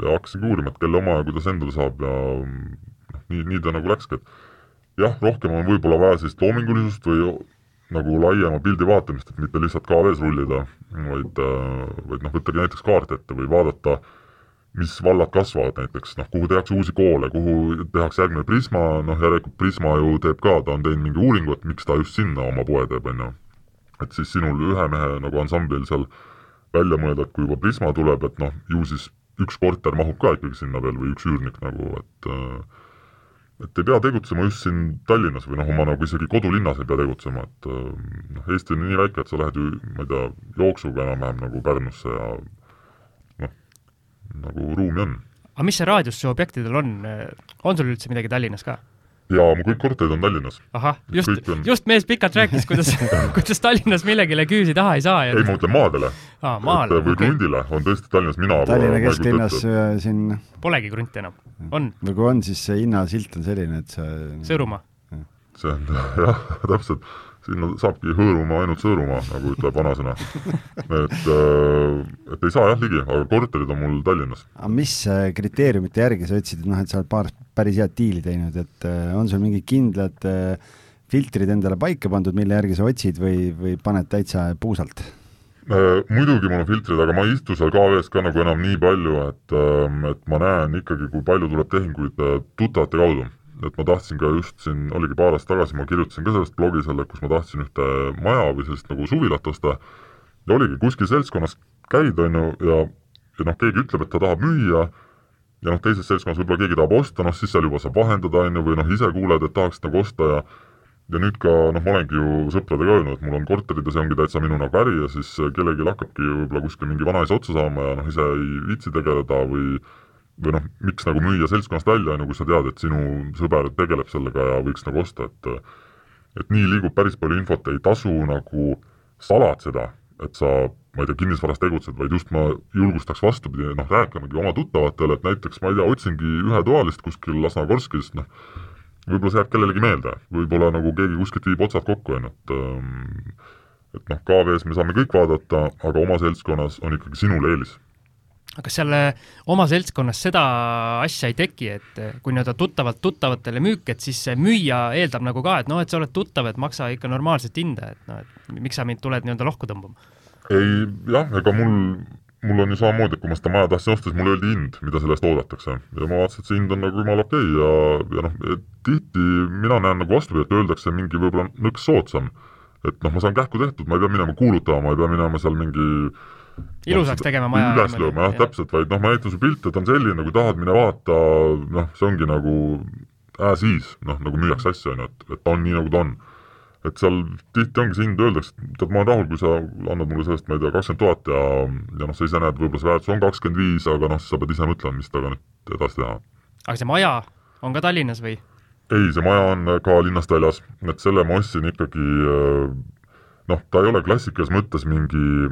Speaker 3: ja hakkasingi uurima, et kelle oma ja kuidas endale saab ja noh, nii, nii ta nagu läkski, et jah, rohkem on võib-olla vaja sellist loomingulisust või nagu laiema pildi vaatamist, et mitte lihtsalt KV-s rullida, vaid, äh, vaid noh, võttagi näiteks kaart ette või vaadata, mis vallad kasvavad näiteks, noh, kuhu tehakse uusi koole, kuhu tehakse järgmine Prisma, noh, järelikult Prisma ju teeb ka, ta on teinud mingi uuringu, et miks ta just sinna oma poe teeb, on ju. et siis sinul ühe mehe nagu ansamblil seal välja mõelda, et kui juba Prisma tuleb, et noh, ju siis üks korter mahub ka ikkagi sinna veel või üks üürnik nagu, et äh, et ei pea tegutsema just siin Tallinnas või noh, oma nagu isegi kodulinnas ei pea tegutsema, et äh, noh, Eesti on nii väike, et sa lähed ju, ma ei tea, jooksuga enam-vähem nagu Pärnusse ja noh, nagu ruumi on.
Speaker 1: aga mis see raadius su objektidel on, on sul üldse midagi Tallinnas ka?
Speaker 3: Jaa, mu kõik korterid on Tallinnas.
Speaker 1: ahah, just, just mees pikalt rääkis, kuidas kuidas Tallinnas millegile küüsi taha ei saa
Speaker 3: ja ei, ma mõtlen maadele
Speaker 1: ah,. maale.
Speaker 3: või okay. krundile on tõesti Tallinnas mina
Speaker 2: Tallinna kesklinnas äh, siin
Speaker 1: Polegi krunti enam, on?
Speaker 2: või kui on, siis see hinnasilt on selline, et see
Speaker 1: Sõõrumaa?
Speaker 3: see on jah, täpselt sinna saabki hõõruma ainult Sõõrumaa, nagu ütleb vanasõna. et, äh, et ei saa jah ligi, aga korterid on mul Tallinnas.
Speaker 2: aga mis äh, kriteeriumite järgi sa ütlesid, et noh, et sa oled paar päris head diili teinud, et äh, on sul mingid kindlad filtrid endale paika pandud, mille järgi sa otsid või, või paned täitsa puusalt?
Speaker 3: Muidugi mul on filtrid, aga ma ei istu seal KV-s ka nagu enam nii palju, et, ähm, et ma näen ikkagi, kui palju tuleb tehinguid tuttavate kaudu. Et ma tahtsin ka just siin, oligi paar aastat tagasi, ma kirjutasin ka sellest blogi selle, kus ma tahtsin ühte maja või sellist nagu suvilat osta. Ja oligi, kuskil seltskonnas käid, on ju, ja, ja noh, keegi ütleb, et ta tahab müüa. Ja noh, teises seltskonnas võib-olla keegi tahab osta, noh siis seal juba saab vahendada, on ju, või noh, ise kuuled, et tahaks nagu osta ja ja nüüd ka noh, ma olengi ju sõpradega öelnud, et mul on korterid ja see ongi täitsa minu nagu äri ja siis kellelgi hakkabki võib-olla kuskil mingi vanaisa otsa saama ja noh, ise ei viitsi tegeleda või või noh, miks nagu müüa seltskonnast välja, on ju, kui sa tead, et sinu sõber tegeleb sellega ja võiks nagu osta, et et nii liigub päris palju infot, ei tasu nagu salatseda, et sa, ma ei tea, kinnisvaras tegutsed, vaid just ma julgustaks vastupidi, noh, rääkimegi oma tuttavatele, et näiteks ma ei tea, otsingi ühetoalist kuskil Lasnakorskis, noh, võib-olla see jääb kellelegi meelde, võib-olla nagu keegi kuskilt viib otsad kokku, on ju, et ähm, et noh, KV-s me saame kõik vaadata, aga oma seltskonnas on ikkagi sinul eelis.
Speaker 1: Kas seal oma seltskonnas seda asja ei teki, et äh, kui nii-öelda tuttavalt tuttavatele müük, et siis müüja eeldab nagu ka, et noh, et sa oled tuttav, et maksa ikka normaalset hinda, et noh, et miks sa mind tuled nii-öelda lohku tõmbama?
Speaker 3: ei jah, ega mul mul on ju samamoodi, et kui ma seda maja tahtsin osta, siis mulle öeldi hind, mida selle eest oodatakse. ja ma vaatasin, et see hind on nagu jumala okei okay ja, ja noh, tihti mina näen nagu vastupidi, et öeldakse mingi võib-olla nõks soodsam. et noh, ma saan kähku tehtud, ma ei pea minema kuulutama, ma ei pea minema seal mingi
Speaker 1: ilusaks tegema maja.
Speaker 3: üles lööma jah ja., täpselt, vaid noh, ma näitan sulle pilte, et on selline, kui tahad, mine vaata, noh, see ongi nagu as is, noh, nagu müüakse asja, on ju, et, et ta on nii, nagu ta on et seal tihti ongi see hind, öeldakse, et tead, ma olen rahul, kui sa annad mulle sellest, ma ei tea, kakskümmend tuhat ja ja noh, sa ise näed, võib-olla see väärtus on kakskümmend viis, aga noh, sa pead ise mõtlema, mis temaga nüüd edasi teha.
Speaker 1: aga see maja on ka Tallinnas või?
Speaker 3: ei, see maja on ka linnast väljas, et selle ma ostsin ikkagi noh, ta ei ole klassikalises mõttes mingi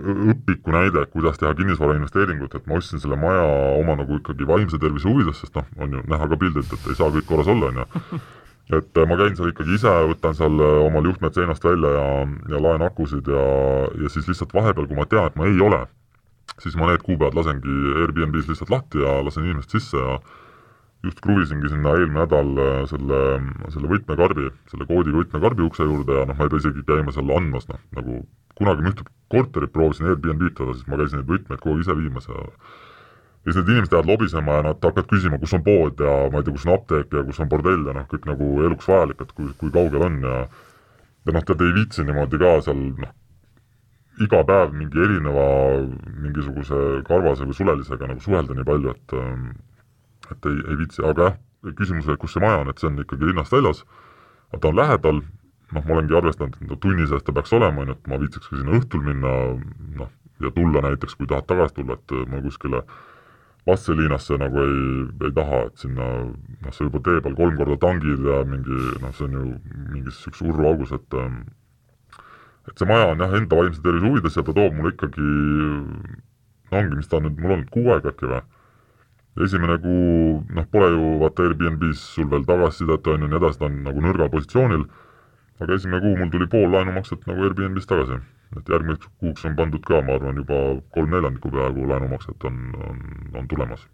Speaker 3: õpiku näide, kuidas teha kinnisvarainvesteeringut, et ma ostsin selle maja oma nagu ikkagi vaimse tervise huvides, sest noh, on ju näha ka pildilt, et ei saa kõik korras olla, on ju. Et äh, ma käin seal ikkagi ise, võtan seal äh, omal juhtmed seinast välja ja, ja laen akusid ja, ja siis lihtsalt vahepeal, kui ma tean, et ma ei ole, siis ma need kuupäevad lasengi Airbnb-s lihtsalt lahti ja lasen inimest sisse ja just kruvisingi sinna eelmine nädal äh, selle, selle võtmekarbi, selle koodiga võtmekarbi ukse juurde ja noh, ma ei pea isegi käima seal andmas, noh, nagu kunagi ma ühte korterit proovisin Airbnb-d teha, siis ma käisin neid võtmeid kogu aeg ise viimas ja ja siis need inimesed jäävad lobisema ja nad hakkavad küsima, kus on pood ja ma ei tea, kus on apteek ja kus on bordell ja noh, kõik nagu eluks vajalik, et kui, kui kaugel on ja ja noh, tead ei viitsi niimoodi ka seal noh, iga päev mingi erineva mingisuguse karvase või sulelisega nagu suhelda nii palju, et et ei, ei viitsi, aga jah, küsimus oli, kus see maja on, et see on ikkagi linnast väljas, ta on lähedal, noh, ma olengi arvestanud, et no tunni sees ta peaks olema, on ju, et ma viitsiks ka sinna õhtul minna, noh, ja tulla näiteks, kui tahad tagasi tulla, et ma kuskile Vastseliinasse nagu ei, ei taha, et sinna noh, sa juba tee peal kolm korda tangid ja mingi noh, see on ju mingis niisuguses urruaugus, et et see maja on jah, enda vaimse tervise huvides ja ta toob mulle ikkagi ongi, mis ta nüüd, mul on kuu aega äkki või? Esimene kuu noh, pole ju vaata Airbnb-s sul veel tagasisidet on ju, nii edasi, ta on nagu nõrgal positsioonil, aga esimene kuu mul tuli pool laenumakset nagu Airbnb-st tagasi et järgmiseks kuuks on pandud ka, ma arvan, juba kolm neljandikku peaaegu laenumakset on, on, on tulemas.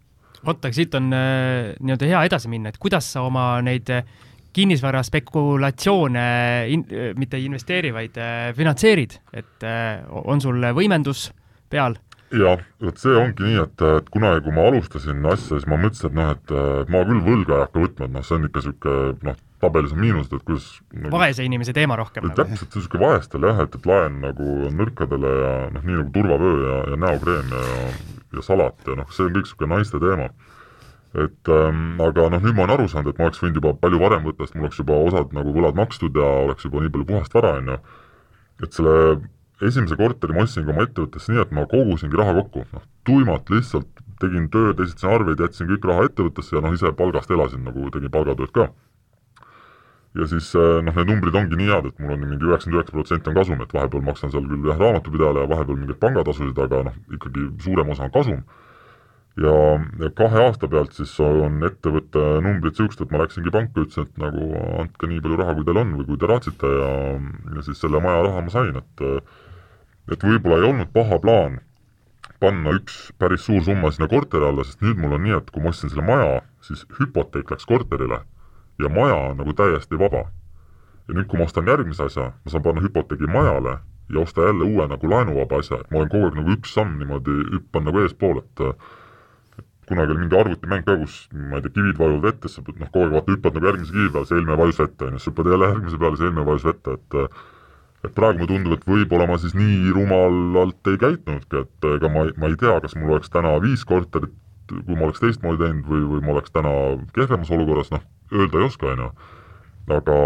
Speaker 1: vot, aga siit on äh, nii-öelda hea edasi minna, et kuidas sa oma neid äh, kinnisvara spekulatsioone in, mitte ei investeeri, vaid äh, finantseerid, et äh, on sul võimendus peal?
Speaker 3: Jah, vot see ongi nii, et, et kunagi, kui ma alustasin asja, siis ma mõtlesin, et noh, et ma küll võlga ei hakka võtma, et noh, see on ikka niisugune noh, tabelis on miinused, et kuidas
Speaker 1: nagu, vaese inimese teema rohkem.
Speaker 3: Nagu. täpselt, see niisugune vaestele jah, et, et laen nagu nõrkadele ja noh, nii nagu turvavöö ja, ja näokreem ja, ja salat ja noh, see on kõik niisugune naiste teema. et ähm, aga noh, nüüd ma olen aru saanud, et ma oleks võinud juba palju varem võtta, sest mul oleks juba osad nagu võlad makstud ja oleks juba nii palju puhast vara, on ju, et selle esimese korteri ma ostsingi oma ettevõttesse nii, et ma kogusingi raha kokku, noh, tuimalt lihtsalt tegin tööd, esitasin arveid, jätsin kõik raha ettevõttesse ja noh, ise palgast elasin, nagu tegin palgatööd ka ja siis äh, noh, need numbrid ongi nii head, et mul on mingi üheksakümmend üheksa protsenti on kasum, et vahepeal maksan seal küll jah, raamatupidajale ja vahepeal mingeid pangatasusid, aga noh, ikkagi suurem osa on kasum. ja, ja kahe aasta pealt siis on ettevõtte numbrid niisugused, et ma läksingi panka, ütlesin, et nagu andke nii palju raha, kui teil on või kui te raatsite ja, ja siis selle maja raha ma sain, et et võib-olla ei olnud paha plaan panna üks päris suur summa sinna korteri alla, sest nüüd mul on nii, et kui ma ostsin selle maja, siis hüpoteek läks korterile ja maja on nagu täiesti vaba. ja nüüd, kui ma ostan järgmise asja, ma saan panna hüpoteegi majale ja osta jälle uue nagu laenuvaba asja, et ma olen kogu aeg nagu üks samm niimoodi hüppan nagu eespool, et kunagi oli mingi arvutimäng ka, kus ma ei tea, kivid vajuvad vette, sa pead noh, kogu aeg vaata hüppad nagu järgmise kivi peale, see eelmine vajus vette, on ju, siis hüppad jälle järgmise peale, see eelmine vajus vette, et et praegu mulle tundub, et võib-olla ma siis nii rumalalt ei käitunudki, et ega ma, ma ei tea, kas mul oleks täna viis korterit, kui ma oleks teistmoodi teinud või, või ma oleks täna kehvemas olukorras, noh, öelda ei oska, on ju. aga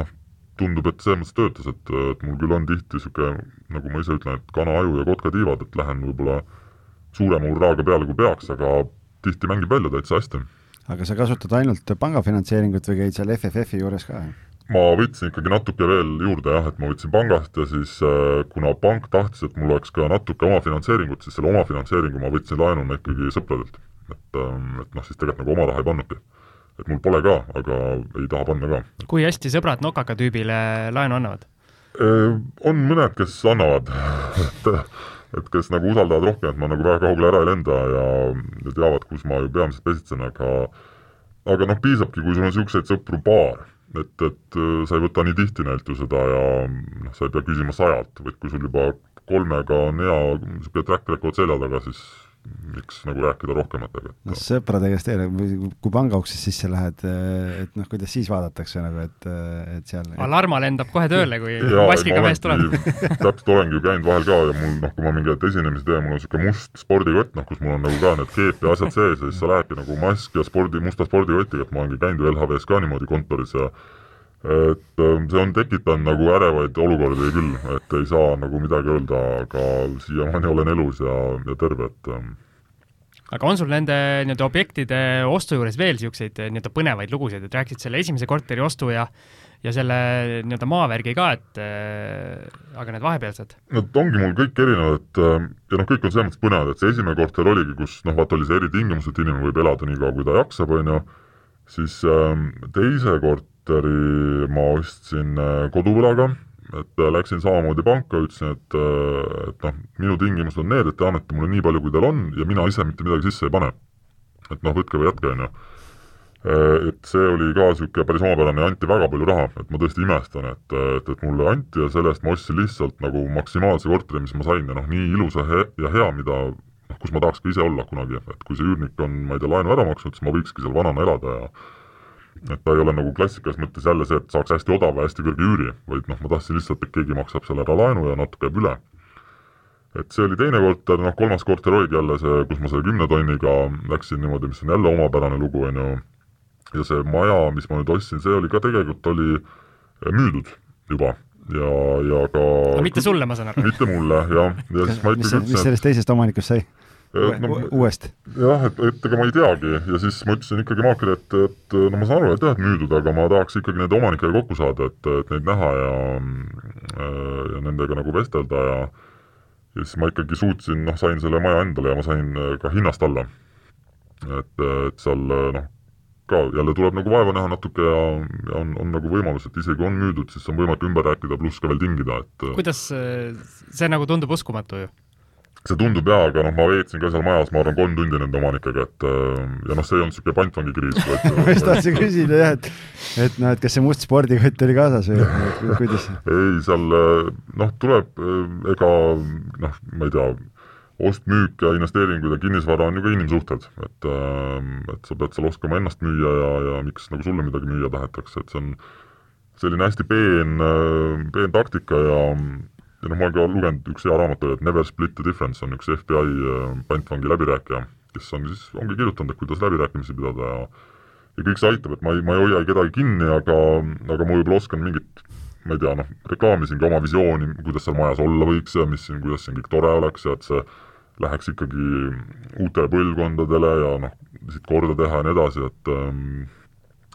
Speaker 3: noh, tundub, et selles mõttes töötas, et, et mul küll on tihti niisugune, nagu ma ise ütlen, et kana aju ja kotka tiivad, et lähen võib-olla suurema hurraaga peale, kui peaks, aga tihti mängib välja täitsa hästi.
Speaker 2: aga sa kasutad ainult pangafinantseeringut või käid seal FFF-i juures ka?
Speaker 3: Ma võtsin ikkagi natuke veel juurde jah, et ma võtsin pangast ja siis äh, kuna pank tahtis, et mul oleks ka natuke omafinantseeringut, siis selle omafinantseeringu ma võtsin laenuna ikkagi sõpradelt. et, ähm, et noh, siis tegelikult nagu oma raha ei pannudki. et mul pole ka, aga ei taha panna ka.
Speaker 1: kui hästi sõbrad nokaka tüübile laenu annavad?
Speaker 3: Äh, on mõned, kes annavad et et kes nagu usaldavad rohkem, et ma nagu väga kaugele ära ei lenda ja, ja teavad, kus ma ju peamiselt pesitsen, aga aga noh, piisabki, kui sul on niisuguseid sõpru paar, et, et äh, sa ei võta nii tihti neilt ju seda ja noh, sa ei pea küsima sajalt, vaid kui sul juba kolmega on hea niisugune track record selja taga, siis miks nagu rääkida rohkematega.
Speaker 2: no sõprade käest ei, kui pangauksest sisse lähed, et noh, kuidas siis vaadatakse nagu, et, et seal
Speaker 1: alarma lendab kohe tööle, kui maskiga mees tuleb
Speaker 3: täpselt olengi ju käinud vahel ka ja mul noh, kui ma mingeid esinemisi teen, mul on niisugune must spordikott, noh, kus mul on nagu ka need keep ja asjad sees ja siis sa lähedki nagu mask ja spordi, musta spordikotiga, et ma olengi käinud ju LHV-s ka niimoodi kontoris ja et ähm, see on tekitanud nagu ärevaid olukordi küll, et ei saa nagu midagi öelda, aga siiamaani olen elus ja, ja terve, et ähm.
Speaker 1: aga on sul nende nii-öelda objektide ostu juures veel niisuguseid nii-öelda põnevaid lugusid, et rääkisid selle esimese korteri ostu ja ja selle nii-öelda maavärgi ka, et äh, aga need vahepealsed?
Speaker 3: no ongi mul kõik erinevad, et äh, ja noh, kõik on selles mõttes põnevad, et see esimene korter oligi, kus noh, vaata oli see eritingimus, et inimene võib elada nii kaua, kui ta jaksab, on ju, siis äh, teise kort-, korteri ma ostsin äh, koduvõlaga, et äh, läksin samamoodi panka, ütlesin, et, äh, et noh, minu tingimused on need, et te annate mulle nii palju, kui teil on ja mina ise mitte midagi sisse ei pane. et noh, võtke või jätke, on ju. Et see oli ka niisugune päris omapärane ja anti väga palju raha, et ma tõesti imestan, et, et, et mulle anti ja selle eest ma ostsin lihtsalt nagu maksimaalse korteri, mis ma sain ja noh, nii ilus ja hea, ja hea, mida noh, kus ma tahaks ka ise olla kunagi, et kui see üürnik on, ma ei tea, laenu ära maksnud, siis ma võikski seal vanana elada ja et ta ei ole nagu klassikalises mõttes jälle see, et saaks hästi odava ja hästi kõrge üüri, vaid noh, ma tahtsin lihtsalt, et keegi maksab selle ära laenu ja natuke jääb üle. et see oli teine korter, noh kolmas korter oligi jälle see, kus ma selle kümne tonniga läksin niimoodi, mis on jälle omapärane lugu, on ju, ja see maja, mis ma nüüd ostsin, see oli ka tegelikult, oli müüdud juba ja, ja ka
Speaker 1: no mitte sulle, ma saan aru?
Speaker 3: mitte mulle, jah, ja siis ma ikkagi
Speaker 2: ütlesin, mis sellest teisest omanikust sai? No, uuesti?
Speaker 3: jah, et, et ega ma ei teagi ja siis ma ütlesin ikkagi maaklerile, et, et no ma saan aru, et jah, et müüdud, aga ma tahaks ikkagi nende omanikega kokku saada, et, et neid näha ja ja nendega nagu vestelda ja ja siis ma ikkagi suutsin, noh, sain selle maja endale ja ma sain ka hinnast alla. et, et seal noh, ka jälle tuleb nagu vaeva näha natuke ja, ja on, on nagu võimalus, et isegi on müüdud, siis on võimalik ümber rääkida, pluss ka veel tingida, et
Speaker 1: kuidas, see nagu tundub uskumatu ju
Speaker 3: see tundub jaa, aga noh, ma veetsin ka seal majas, ma arvan, kolm tundi nende omanikega, et äh, ja noh, see ei olnud niisugune pantvangikriis,
Speaker 2: vaid ma just tahtsin küsida jah, et et noh, et kas see must spordikott oli kaasas või kuidas?
Speaker 3: ei, seal äh, noh, tuleb äh, ega noh, ma ei tea, ost-müük ja investeeringud ja kinnisvara on ju ka inimsuhted, et et sa pead seal oskama ennast müüa ja, ja miks nagu sulle midagi müüa tahetakse, et see on selline hästi peen, peen taktika ja ja noh, ma olen ka lugenud, üks hea raamat Never split the difference on üks FBI äh, pantvangi läbirääkija, kes on siis, ongi kirjutanud, et kuidas läbirääkimisi pidada ja ja kõik see aitab, et ma ei, ma ei hoia kedagi kinni, aga, aga ma võib-olla oskan mingit ma ei tea, noh, reklaamisingi oma visiooni, kuidas seal majas olla võiks ja mis siin, kuidas siin kõik tore oleks ja et see läheks ikkagi uutele põlvkondadele ja noh, siit korda teha ja nii edasi, et ähm,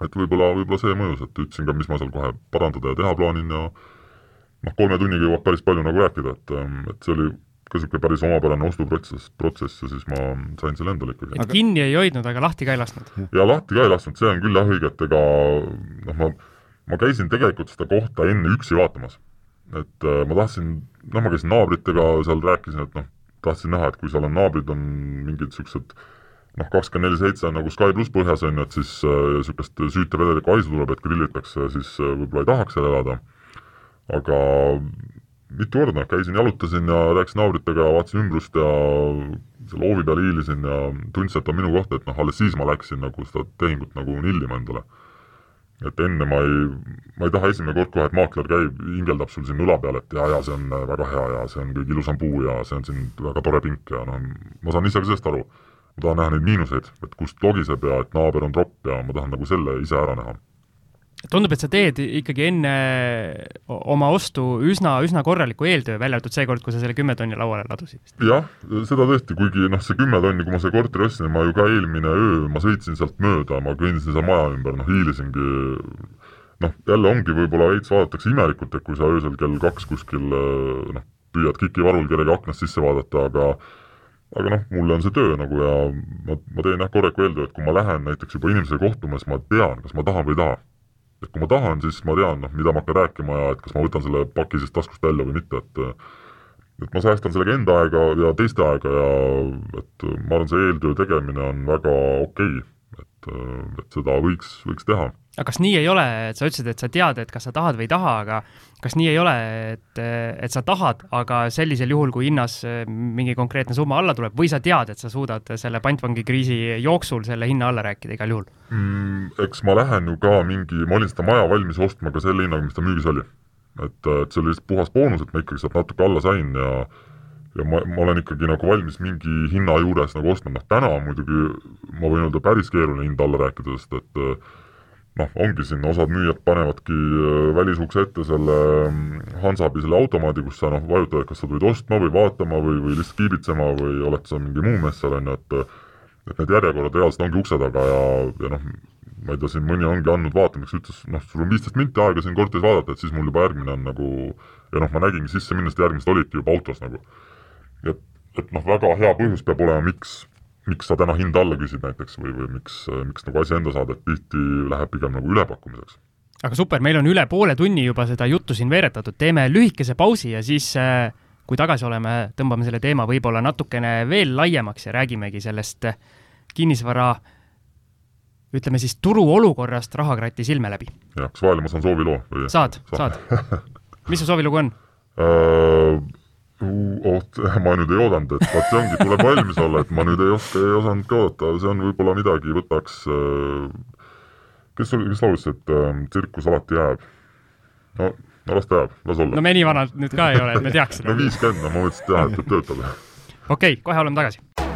Speaker 3: et võib-olla, võib-olla see mõjus, et ütlesin ka, mis ma seal kohe parandada ja teha plaanin ja noh, kolme tunniga jõuab päris palju nagu rääkida, et, ähm, et see oli ka niisugune päris omapärane ostuprotsess, protsess ja siis ma sain selle endale ikkagi.
Speaker 1: et kinni ei hoidnud, aga lahti ka ei lasknud?
Speaker 3: jaa, lahti ka ei lasknud, see on küll jah õige, et ega noh, ma, ma käisin tegelikult seda kohta enne üksi vaatamas. et äh, ma tahtsin, noh, ma käisin naabritega seal, rääkisin, et noh, tahtsin näha, et kui seal on naabrid, on mingid niisugused noh, kakskümmend neli seitse on nagu Sky pluss põhjas, on ju, et siis niisugust äh, süüta vedelikku haisu tuleb, et grillitakse, siis äh, võib-olla ei tahaks seal elada aga mitu korda, käisin, jalutasin ja rääkisin naabritega, vaatasin ümbrust ja selle hoovi peal hiilisin ja tundsin, et on minu koht, et noh, alles siis ma läksin nagu seda tehingut nagu nillima endale. et enne ma ei, ma ei taha esimene kord kohe, et maakler käib, hingeldab sul siin õla peal, et jaa, jaa, see on väga hea ja see on kõige ilusam puu ja see on siin väga tore pink ja noh, ma saan ise ka sellest aru. ma tahan näha neid miinuseid, et kust logiseb ja et naaber on tropp ja ma tahan nagu selle ise ära näha
Speaker 1: tundub, et sa teed ikkagi enne oma ostu üsna, üsna korraliku eeltöö, välja arvatud seekord, kui sa selle kümme tonni lauale ladusid.
Speaker 3: jah, seda tõesti, kuigi noh, see kümme tonni, kui ma selle korteri ostsin, ma ju ka eelmine öö, ma sõitsin sealt mööda, ma kõndisin seal maja ümber, noh hiilisingi, noh, jälle ongi võib-olla veits vaadatakse imelikult, et kui sa öösel kell kaks kuskil noh, püüad kikivarul kellegi aknast sisse vaadata, aga aga noh, mulle on see töö nagu ja ma, ma teen jah korralikku eeltöö, et kui ma lähen näiteks juba inimesega kohtuma, siis ma tean, kas ma tahan või ei taha et kui ma tahan, siis ma tean, noh, mida ma hakkan rääkima ja et kas ma võtan selle paki siis taskust välja või mitte, et et ma säästan sellega enda aega ja teiste aega ja et ma arvan, see eeltöö tegemine on väga okei okay et, et seda võiks, võiks teha.
Speaker 1: Aga kas nii ei ole, et sa ütlesid, et sa tead, et kas sa tahad või ei taha, aga kas nii ei ole, et, et sa tahad, aga sellisel juhul, kui hinnas mingi konkreetne summa alla tuleb või sa tead, et sa suudad selle pantvangikriisi jooksul selle hinna alla rääkida igal juhul
Speaker 3: mm,? eks ma lähen ju ka mingi, ma olin seda maja valmis ostma ka selle hinnaga, mis ta müügis oli. et, et see oli lihtsalt puhas boonus, et ma ikkagi sealt natuke alla sain ja ja ma, ma olen ikkagi nagu valmis mingi hinna juures nagu ostma, noh täna muidugi ma võin öelda päris keeruline hind alla rääkida, sest et eh, noh, ongi siin osad müüjad panevadki eh, välisukse ette selle mm, Hansabi selle automaadi, kus sa noh, vajutad, kas sa tulid ostma või vaatama või, või lihtsalt kiibitsema või oled sa mingi muu mees seal, on ju, et et need järjekorrad reaalselt ongi ukse taga ja, ja noh, ma ei tea, siin mõni ongi andnud vaatamiseks, ütles, noh, sul on viisteist minti aega siin korteris vaadata, et siis mul juba järgmine on nagu ja noh, ma nägingi sisse minnes, et järgmised olidki juba autos nagu. Et, et noh, väga hea põhjus peab olema, miks, miks sa täna hinda alla küsid näiteks või, või miks, miks nagu asja enda saada, et tihti läheb pigem nagu ülepakkumiseks.
Speaker 1: aga super, meil on üle poole tunni juba seda juttu siin veeretatud, teeme lühikese pausi ja siis äh, kui tagasi oleme, tõmbame selle teema võib-olla natukene veel laiemaks ja räägimegi sellest kinnisvara ütleme siis turuolukorrast rahakratti silme läbi.
Speaker 3: jah, kas vahele ma saan sooviloo või?
Speaker 1: saad, saad, saad. mis su soovilugu on
Speaker 3: uh...? Oot, ma nüüd ei oodanud, et vot see ongi, tuleb valmis olla, et ma nüüd ei oska, ei osanud ka oodata, see on võib-olla midagi, võtaks äh, kes oli, kes laulis, et äh, tsirkus alati jääb? no, no las ta jääb, las olla.
Speaker 1: no me nii vanad nüüd ka ei ole, et me teaks
Speaker 3: seda no viiskümmend, no ma mõtlesin, et jah, et töötab.
Speaker 1: okei okay,, kohe oleme tagasi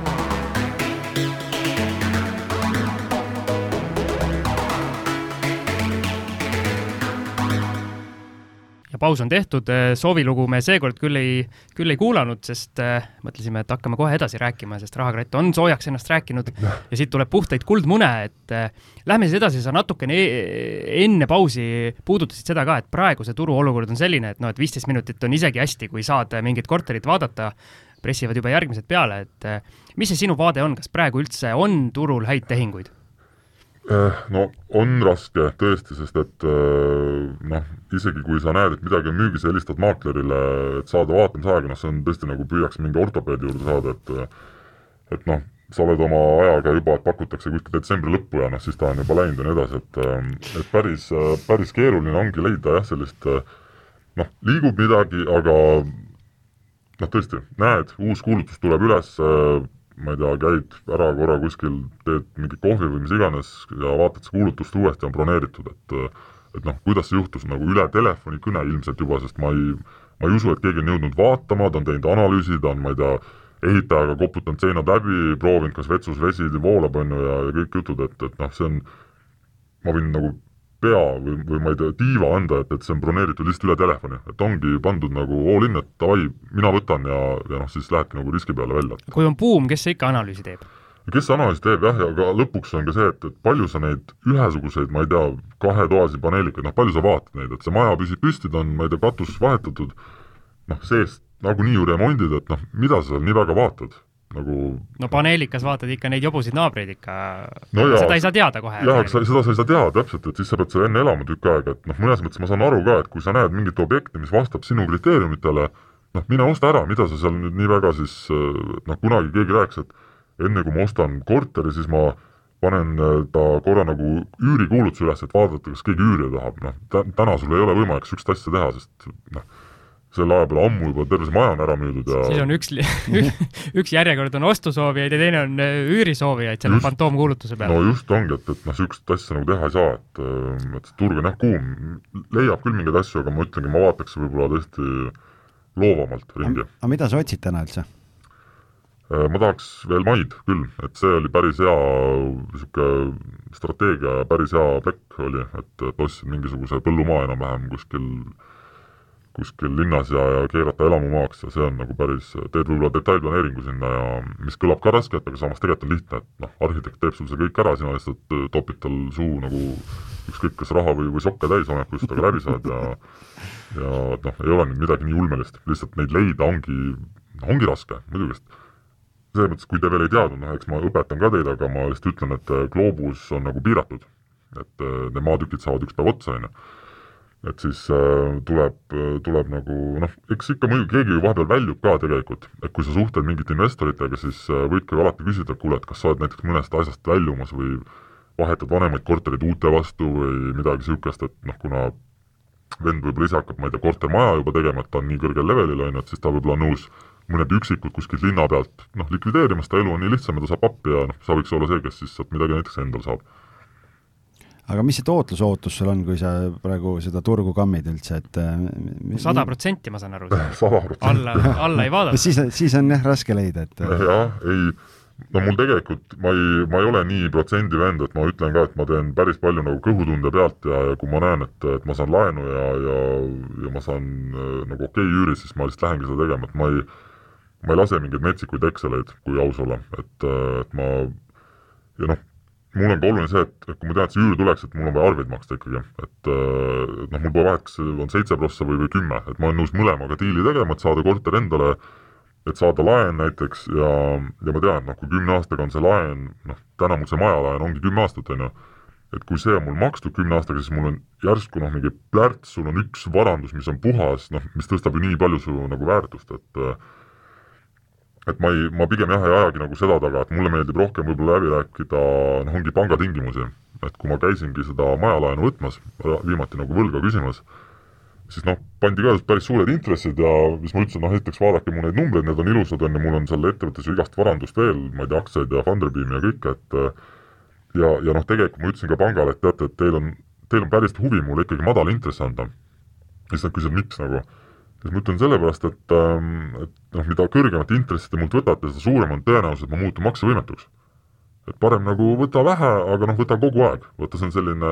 Speaker 1: paus on tehtud, äh, soovilugu me seekord küll ei, küll ei kuulanud, sest äh, mõtlesime, et hakkame kohe edasi rääkima, sest rahakratt on soojaks ennast rääkinud ja siit tuleb puhtaid kuldmune, et äh, lähme siis edasi, sa natukene e enne pausi puudutasid seda ka, et praegu see turuolukord on selline, et noh, et viisteist minutit on isegi hästi, kui saad mingit korterit vaadata, pressivad juba järgmised peale, et mis see sinu vaade on, kas praegu üldse on turul häid tehinguid?
Speaker 3: Äh, no on raske tõesti, sest et äh, noh, isegi kui sa näed, et midagi on müügis ja helistad maaklerile, et saada vaatamisaega, noh see on tõesti nagu püüaks mingi ortopeedi juurde saada, et et noh, sa oled oma ajaga juba, et pakutakse kuskil detsembri lõppu ja noh, siis ta on juba läinud ja nii edasi, et et päris, päris keeruline ongi leida jah, sellist noh, liigub midagi, aga noh, tõesti, näed, uus kuulutus tuleb üles, ma ei tea, käid ära korra kuskil, teed mingi kohvi või mis iganes ja vaatad seda kuulutust uuesti, on broneeritud, et et noh, kuidas see juhtus, nagu üle telefonikõne ilmselt juba, sest ma ei, ma ei usu, et keegi on jõudnud vaatama, ta on teinud analüüsi, ta on, ma ei tea, ehitajaga koputanud seinad läbi, proovinud, kas vetsus vesi voolab, on ju, ja, ja kõik jutud, et, et noh, see on, ma võin nagu pea või, või ma ei tea, tiiva anda, et, et see on broneeritud lihtsalt üle telefoni, et ongi pandud nagu all in, et davai, mina võtan ja, ja noh, siis lähedki nagu riski peale välja.
Speaker 1: kui on buum, kes ikka analüüsi teeb?
Speaker 3: kes analüüsi teeb jah, aga lõpuks on ka see, et, et palju sa neid ühesuguseid, ma ei tea, kahetoalisi paneelikaid, noh palju sa vaatad neid, et see maja püsib püsti, ta on, ma ei tea, katus vahetatud, noh seest nagunii ju remondid, et noh, mida sa seal nii väga vaatad nagu
Speaker 1: no paneelikas vaatad ikka neid jobusid naabreid ikka no, jaa, seda ei saa teada kohe.
Speaker 3: jah, aga seda sa ei saa teada täpselt, et siis sa pead seal enne elama tükk aega, et noh, mõnes mõttes ma saan aru ka, et kui sa näed mingit objekti, mis vastab sinu kriteeriumitele, noh, mine osta ära, mida sa seal nüüd nii väga siis noh, kunagi keegi rääkis, et enne kui ma ostan korteri, siis ma panen äh, ta korra nagu üürikuulutuse üles, et vaadata, kas keegi üürida tahab, noh, täna sul ei ole võimalik niisugust asja teha, sest noh, selle aja peale ammu juba terve see maja on ära müüdud ja
Speaker 1: siis on üks, üks järjekord on ostusoovijaid ja teine on äh, üürisoovijaid selle fantoomkuulutuse peale.
Speaker 3: no just ongi, et, et noh, niisugust asja nagu teha ei saa, et et see turg on jah kuum, leiab küll mingeid asju, aga ma ütlengi, ma vaataks võib-olla tõesti loovamalt ringi.
Speaker 2: aga mida sa otsid täna üldse?
Speaker 3: Äh, ma tahaks veel maid küll, et see oli päris hea niisugune strateegia ja päris hea plekk oli, et, et ostsin mingisuguse põllumaa enam-vähem kuskil kuskil linnas ja, ja keerata elamumaaks ja see on nagu päris, teed võib-olla detailplaneeringu sinna ja mis kõlab ka raskelt, aga samas tegelikult on lihtne, et noh, arhitekt teeb sul see kõik ära, sina lihtsalt äh, topid tal suu nagu ükskõik kas raha või, või sokke täis hommikust, aga läbi saad ja ja noh, ei ole nüüd midagi nii ulmelist, lihtsalt neid leida ongi, ongi raske, muidugi, sest selles mõttes, kui te veel ei teadnud, noh eks ma õpetan ka teid, aga ma lihtsalt ütlen, et äh, gloobus on nagu piiratud. et äh, need maatükid saavad üks päev otsa, on ju et siis äh, tuleb, tuleb nagu noh, eks ikka muidugi keegi ju vahepeal väljub ka tegelikult, et kui sa suhtled mingite investoritega, siis äh, võidki ju alati küsida, et kuule, et kas sa oled näiteks mõnest asjast väljumas või vahetad vanemaid korterid uute vastu või midagi niisugust, et noh, kuna vend võib-olla ise hakkab, ma ei tea, kortermaja juba tegema, et ta on nii kõrgel levelil, on ju, et siis ta võib-olla on nõus mõned üksikud kuskilt linna pealt noh, likvideerima, sest ta elu on nii lihtsam ja ta saab appi ja noh, sa võiks olla see, kes siis sealt midagi näiteks endal saab
Speaker 2: aga mis see tootlusootus sul on, kui sa praegu seda turgu kammid üldse, et äh,
Speaker 1: sada protsenti, ma saan aru.
Speaker 3: sada protsenti.
Speaker 1: alla, alla ei vaadata.
Speaker 2: siis, siis on jah raske leida, et
Speaker 3: äh, jah, ei, no mul tegelikult, ma ei, ma ei ole nii protsendi vend, et ma ütlen ka, et ma teen päris palju nagu kõhutunde pealt ja, ja kui ma näen, et, et ma saan laenu ja, ja, ja ma saan äh, nagu okei okay üüri, siis ma lihtsalt lähengi seda tegema, et ma ei, ma ei lase mingeid metsikuid Exceleid, kui aus olla, et, et ma ja noh, mul on ka oluline see, et, et kui ma tean, et see üür tuleks, et mul on vaja arveid maksta ikkagi, et noh, mul pole vahet, kas on seitse prossa või, või kümme, et ma olen nõus mõlemaga diili tegema, et saada korter endale, et saada laen näiteks ja, ja ma tean, et noh, kui kümne aastaga on see laen, noh, täna mul see majalaen ongi kümme aastat, on ju, et kui see on mul makstud kümne aastaga, siis mul on järsku noh, mingi plärts, sul on üks varandus, mis on puhas, noh, mis tõstab ju nii palju su nagu väärtust, et et ma ei, ma pigem jah, ei ajagi nagu seda taga, et mulle meeldib rohkem võib-olla läbi rääkida, noh, ongi pangatingimusi. et kui ma käisingi seda majalaenu võtmas, viimati nagu võlga küsimas, siis noh, pandi ka päris suured intressid ja siis ma ütlesin, noh esiteks vaadake mu neid numbreid, need on ilusad, on ju, mul on seal ettevõttes ju igast varandust veel, ma ei tea, aktsiaid ja Funderbeami ja kõike, et ja, ja noh, tegelikult ma ütlesin ka pangale, et teate, et teil on, teil on päris huvi mulle ikkagi madal intress anda. siis nad küsisid, miks nagu siis ma ütlen sellepärast, et, et noh, mida kõrgemat intressi te mult võtate, seda suurem on tõenäosus, et ma muutun maksevõimetuks. et parem nagu võta vähe, aga noh, võta kogu aeg, vaata see on selline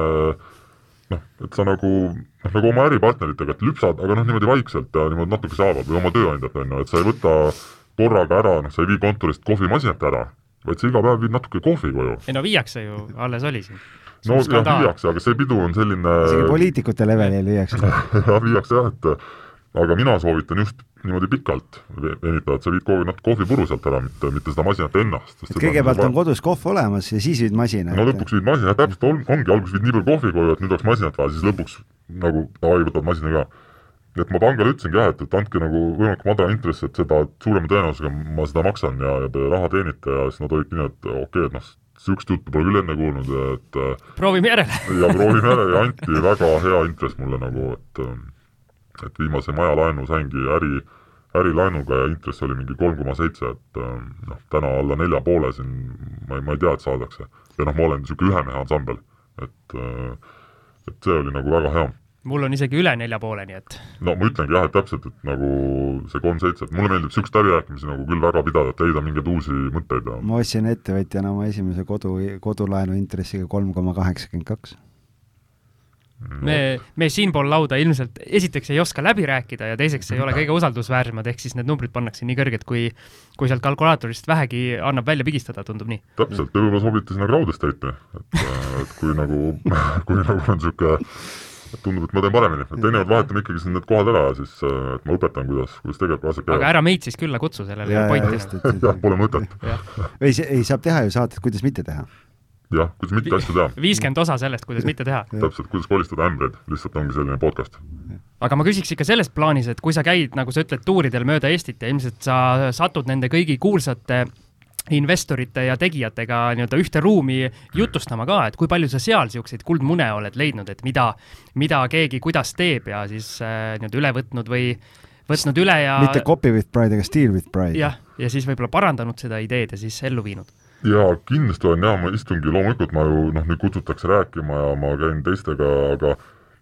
Speaker 3: noh, et sa nagu, noh nagu oma äripartneritega, et lüpsad, aga noh, niimoodi vaikselt ja niimoodi natukese haaval või oma tööandjat, on ju, et sa ei võta korraga ära, noh, sa ei vii kontorist kohvimasinat ära, vaid sa iga päev viid natuke kohvi koju.
Speaker 1: ei no viiakse ju, alles oli siin.
Speaker 3: no jah, viiakse, aga see pidu on selline
Speaker 2: isegi poliitikute levelil viiakse
Speaker 3: jah, viiakse jah, et aga mina soovitan just niimoodi pikalt venitada, et sa viid kohvi, natuke kohvipuru sealt ära, mitte, mitte seda masinat ennast.
Speaker 2: kõigepealt on kodus kohv olemas ja siis viid masina.
Speaker 3: no lõpuks viid masina, täpselt on, ongi, alguses viid nii palju kohvi koju, et nüüd oleks masinat vaja, siis lõpuks nagu davai, võtad masina ka. et ma pangale ütlesingi jah, et, et andke nagu võimalikult madala intress, et seda suurema tõenäosusega ma seda maksan ja, ja te raha teenite ja siis nad olid nii, et okei okay,, et noh, niisugust juttu pole küll enne kuulnud, et
Speaker 1: proovime järele
Speaker 3: ja proovime järele ja anti väga hea intress mulle nagu, et et viimase majalaenu saingi äri, ärilaenuga ja intress oli mingi kolm koma seitse, et noh, täna alla nelja poole siin ma ei, ma ei tea, et saadakse. ja noh, ma olen niisugune ühe mehe ansambel, et et see oli nagu väga hea
Speaker 1: mul on isegi üle nelja poole, nii et
Speaker 3: no ma ütlengi jah, et täpselt, et nagu see kolm seitse, et mulle meeldib niisuguseid läbirääkimisi nagu küll väga pidada, et leida mingeid uusi mõtteid ja
Speaker 2: ma ostsin ettevõtjana oma esimese kodu, kodulaenu intressiga kolm koma kaheksakümmend kaks
Speaker 1: me, me siinpool lauda ilmselt esiteks ei oska läbi rääkida ja teiseks ei ole kõige usaldusväärsemad, ehk siis need numbrid pannakse nii kõrged, kui, kui sealt kalkulaatorist vähegi annab välja pigistada, tundub nii.
Speaker 3: täpselt, võib-olla sobite sinna crowd estate'i, et, et kui nagu, kui nagu on niisugune tundub, et ma teen paremini, et teinekord vahetame ikkagi siin need kohad ära ja siis, et ma õpetan, kuidas, kuidas tegelikult asjad
Speaker 1: käivad. aga ära meid siis külla kutsu, sellel ei ole pointi.
Speaker 3: jah, pole mõtet.
Speaker 2: ei, ei, saab teha ju saadet, kuidas mitte teha
Speaker 3: jah, kuidas mitte asju teha.
Speaker 1: viiskümmend osa sellest, kuidas mitte teha.
Speaker 3: täpselt, kuidas kolistada ämbreid, lihtsalt ongi selline podcast.
Speaker 1: aga ma küsiks ikka selles plaanis, et kui sa käid, nagu sa ütled, tuuridel mööda Eestit ja ilmselt sa satud nende kõigi kuulsate investorite ja tegijatega nii-öelda ühte ruumi jutustama ka, et kui palju sa seal niisuguseid kuldmune oled leidnud, et mida, mida keegi kuidas teeb ja siis äh, nii-öelda üle võtnud või võtnud üle ja
Speaker 2: mitte copy with pride, aga steal with pride.
Speaker 1: jah, ja siis võib-olla parandanud seda ideed ja siis ellu viinud
Speaker 3: jaa, kindlasti olen jaa, ma istungi, loomulikult ma ju noh, nüüd kutsutakse rääkima ja ma käin teistega, aga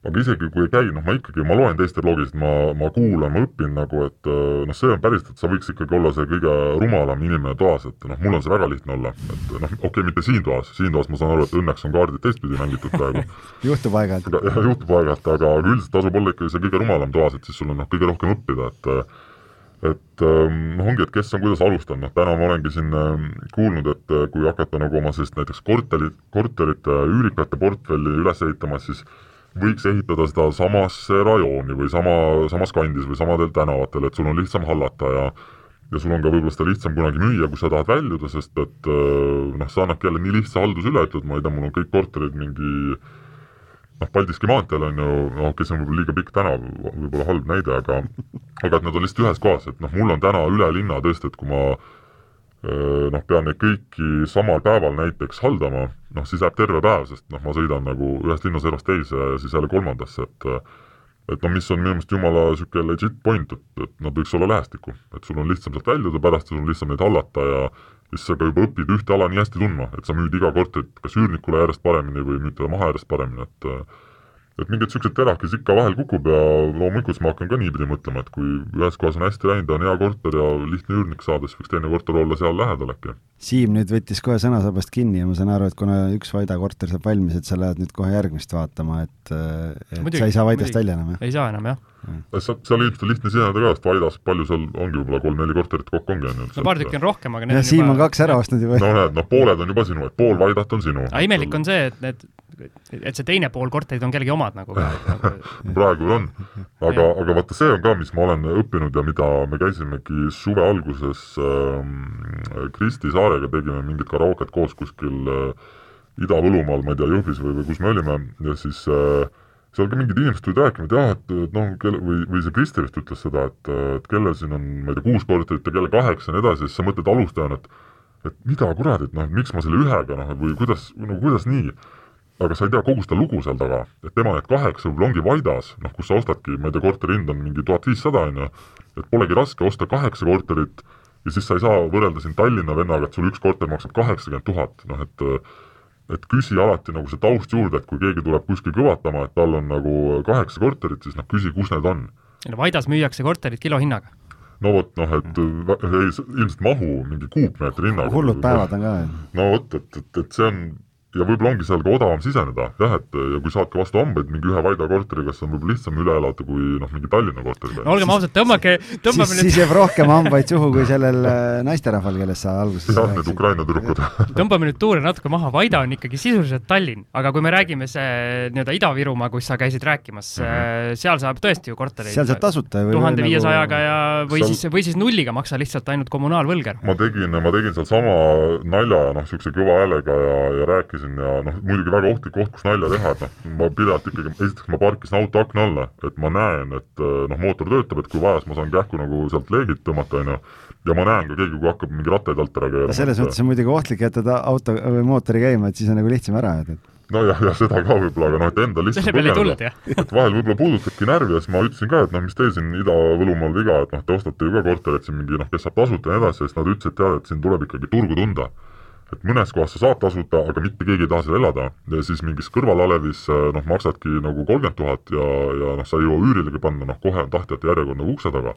Speaker 3: aga isegi kui ei käi, noh ma ikkagi, ma loen teiste blogisid, ma, ma kuulan, ma õpin nagu, et noh, see on päris, et sa võiks ikkagi olla see kõige rumalam inimene toas, et noh, mul on see väga lihtne olla, et noh, okei okay,, mitte siin toas, siin toas ma saan aru, et õnneks on kaardid teistpidi mängitud praegu
Speaker 2: juhtub aeg-ajalt.
Speaker 3: jah, juhtub aeg-ajalt, aga üldiselt tasub olla ikkagi see kõige rumalam toas, et siis sul on noh, kõige rohkem õppida, et et noh, ongi, et kes on kuidas alustanud, noh täna ma olengi siin äh, kuulnud, et äh, kui hakata nagu oma sellist näiteks korterit, korterite üürikate portfelli üles ehitama, siis võiks ehitada seda samasse rajooni või sama, samas kandis või samadel tänavatel, et sul on lihtsam hallata ja ja sul on ka võib-olla seda lihtsam kunagi müüa, kui sa tahad väljuda, sest et noh, see annabki jälle nii lihtsa halduse üle, ütled, ma ei tea, mul on kõik korterid mingi noh, Paldiski maanteel on ju, noh okei, see on võib-olla liiga pikk tänav, võib-olla halb näide, aga aga et nad on lihtsalt ühes kohas, et noh, mul on täna üle linna tõesti, et kui ma noh, pean neid kõiki samal päeval näiteks haldama, noh siis läheb terve päev, sest noh, ma sõidan nagu ühest linnaservast teise ja siis jälle kolmandasse, et et noh, mis on minu meelest jumala niisugune legit point, et, et nad võiks olla lähestikku. et sul on lihtsam sealt väljuda, pärast sul on lihtsam neid hallata ja siis sa ka juba õpid ühte ala nii hästi tundma, et sa müüd iga korterit kas üürnikule järjest paremini või müüd teda maha järjest paremini, et et mingeid niisuguseid terakesi ikka vahel kukub ja loomulikult ma hakkan ka niipidi mõtlema, et kui ühes kohas on hästi läinud, on hea korter ja lihtne üürnik saada, siis võiks teine korter olla seal lähedal äkki.
Speaker 2: Siim nüüd võttis kohe sõnasabast kinni ja ma saan aru, et kuna üks Vaida korter saab valmis, et sa lähed nüüd kohe järgmist vaatama, et, et muidugi, sa ei saa Vaidast välja enam, jah?
Speaker 1: ei saa enam, jah
Speaker 3: seal, seal ilmselt on lihtne siseneda ka, sest Vaidas palju seal ongi võib-olla kolm-neli korterit kokku ongi, on ju.
Speaker 1: no paar tükki on rohkem, aga
Speaker 2: need ja Siim on juba... kaks ära ostnud juba.
Speaker 3: no näed, no pooled on juba sinu, et pool Vaidat on sinu.
Speaker 1: aga imelik on see, et need, et see teine pool korterid on kellegi omad nagu.
Speaker 3: Praegu on. aga, aga vaata, see on ka, mis ma olen õppinud ja mida me käisimegi suve alguses äh, Kristi Saarega, tegime mingit karauket koos kuskil äh, Ida-Võlumaal, ma ei tea, Jõhvis või, või kus me olime. Ja siis äh, seal ka mingid inimesed tulid rääkima, et jah, et, et noh, kelle, või, või see Kristi vist ütles seda, et, et kellel siin on, ma ei tea, kuus korterit ja kellel kaheksa ja nii edasi, siis sa mõtled alustajana, et et mida kurat, et noh, miks ma selle ühega noh, või kuidas, no kuidas nii, aga sa ei tea kogu seda lugu seal taga, et tema need kaheksa võib-olla ongi Vaidas, noh, kus sa ostadki, ma ei tea, korteri hind on mingi tuhat viissada, on ju, et polegi raske osta kaheksa korterit ja siis sa ei saa võrrelda siin Tallinna vennaga, et sul üks korter maksab kaheksakümmend tuhat, noh et et küsi alati nagu see taust juurde, et kui keegi tuleb kuskil kõvatama, et tal on nagu kaheksa korterit, siis noh, küsi, kus need on.
Speaker 1: no Vaidas müüakse korterid kilohinnaga.
Speaker 3: no vot, noh, et ei, ilmselt mahu mingi kuupmeetri hinnaga.
Speaker 2: hullud päevad on ka.
Speaker 3: no vot, et, et, et see on ja võib-olla ongi seal ka odavam siseneda, jah, et ja kui saad ka vastu hambaid mingi ühe Vaida korteriga, siis on võib-olla lihtsam üle elada kui noh, mingi Tallinna korteriga.
Speaker 1: no olgem ausad, tõmmake, tõmbame
Speaker 2: siis, nüüd siis jääb rohkem hambaid suhu kui sellel äh, naisterahval, kellest sa alguses
Speaker 3: jah, need Ukraina tüdrukud
Speaker 1: tõmbame nüüd tuure natuke maha, Vaida on ikkagi sisuliselt Tallinn, aga kui me räägime see nii-öelda Ida-Virumaa, kus sa käisid rääkimas mm, -hmm. seal saab tõesti ju kortereid
Speaker 2: seal saab tasuta
Speaker 1: tuhande viiesajaga ja või ja siis, või siis nulliga maksa lihtsalt ainult kommunaalvõlg ära.
Speaker 3: ma tegin, ma tegin sealsama nalja, noh, niisuguse kõva häälega ja, ja rääkisin ja noh, muidugi muidugi väga ohtlik koht, kus nalja teha, et noh, ma pidevalt ikkagi, esiteks ma parkisin auto akna alla, et ma näen, et eh, noh, mootor töötab, et kui vaja, siis ma saan kähku nagu sealt leegit tõmmata, on ju, ja ma näen ka keegi, kui hakkab mingi rattaid alt ära keerama.
Speaker 2: selles mõttes on muidugi ohtlik jätta auto või mootori käima, et siis on nagu lihtsam ära ajada,
Speaker 3: nojah, jah, seda ka võib-olla, aga noh, et endal lihtsalt
Speaker 1: põgeneda.
Speaker 3: et vahel võib-olla puudutabki närvi ja siis ma ütlesin ka, et noh, mis teil siin Ida-Võlumaal viga, et noh, te ostate ju ka korterit siin mingi noh, kes saab tasuta ja nii edasi, siis nad ütlesid, et tead, et siin tuleb ikkagi turgu tunda et mõnes kohas sa saad tasuta, aga mitte keegi ei taha seal elada ja siis mingis kõrvalalevis noh, maksadki nagu kolmkümmend tuhat ja, ja noh, sa ei jõua üürilegi panna, noh kohe on tahtjate järjekord nagu ukse taga.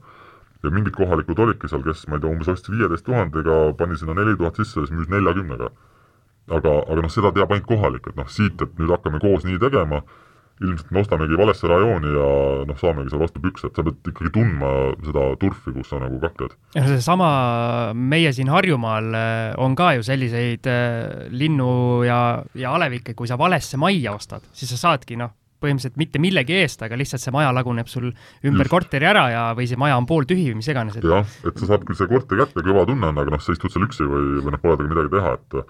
Speaker 3: ja mingid kohalikud olidki seal, kes ma ei tea, umbes ostis viieteist tuhandega, pani sinna neli tuhat sisse ja siis müüs neljakümnega. aga, aga noh, seda teab ainult kohalik, et noh, siit, et nüüd hakkame koos nii tegema ilmselt me ostamegi valesse rajooni ja noh, saamegi seal vastu pükse, et sa pead ikkagi tundma seda turfi, kus sa nagu kakled.
Speaker 1: ja seesama, meie siin Harjumaal eh, on ka ju selliseid äh, linnu ja, ja alevikke, kui sa valesse majja ostad, siis sa saadki noh, põhimõtteliselt mitte millegi eest, aga lihtsalt see maja laguneb sul ümber Just. korteri ära ja, või see maja on pooltühi või mis iganes
Speaker 3: et.... jah, et sa saad küll see korteri kätte, kõva tunne on, aga noh, sa istud seal üksi või, või noh, pole temaga midagi teha, et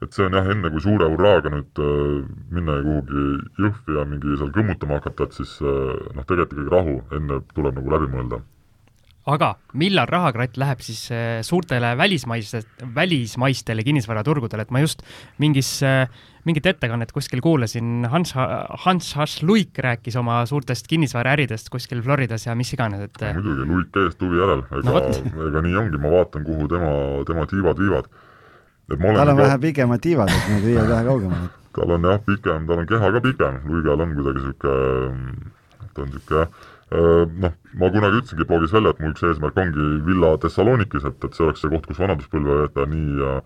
Speaker 3: et see on jah, enne kui suure hurraaga nüüd äh, minna kuhugi Jõhvi ja mingi seal kõmmutama hakata, et siis äh, noh, tegelikult ikkagi rahu, enne tuleb nagu läbi mõelda.
Speaker 1: aga millal rahakratt läheb siis äh, suurtele välismaiste, välismaistele kinnisvaraturgudele, et ma just mingis, mingit ettekannet kuskil kuulasin, Hans, Hans Hašluik rääkis oma suurtest kinnisvaraäridest kuskil Floridas ja mis iganes, et
Speaker 3: no, muidugi, Luik täiesti huvi järel, ega no,, ega nii ongi, ma vaatan, kuhu tema, tema tiivad viivad.
Speaker 2: Tal on ka... vähe pikemad tiivad, et need viivad vähe kaugemale.
Speaker 3: tal on jah, pikem, tal on keha ka pikem, Luigal on kuidagi niisugune, ta on niisugune jah, noh, ma kunagi ütlesingi blogis välja, et mu üks eesmärk ongi villa Thessalonikis, et, et see oleks see koht, kus vanaduspõlve veeta nii ja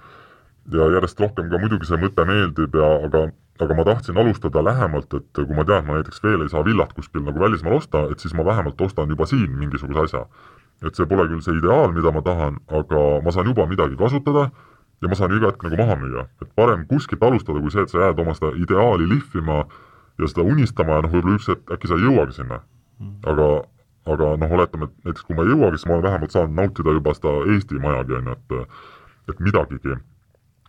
Speaker 3: ja järjest rohkem ka muidugi see mõte meeldib ja aga, aga ma tahtsin alustada lähemalt, et kui ma tean, et ma näiteks veel ei saa villat kuskil nagu välismaal osta, et siis ma vähemalt ostan juba siin mingisuguse asja. et see pole küll see ideaal, mida ma tahan, aga ma saan juba midagi kasutada ja ma saan iga hetk nagu maha müüa. et parem kuskilt alustada, kui see, et sa jääd oma seda ideaali lihvima ja seda unistama ja noh, võib-olla üks hetk äkki sa ei jõuagi sinna Mm. aga, aga noh, oletame, et näiteks kui ma ei jõuagi, siis ma olen vähemalt saanud nautida juba seda Eesti majagi, on ju, et et midagigi.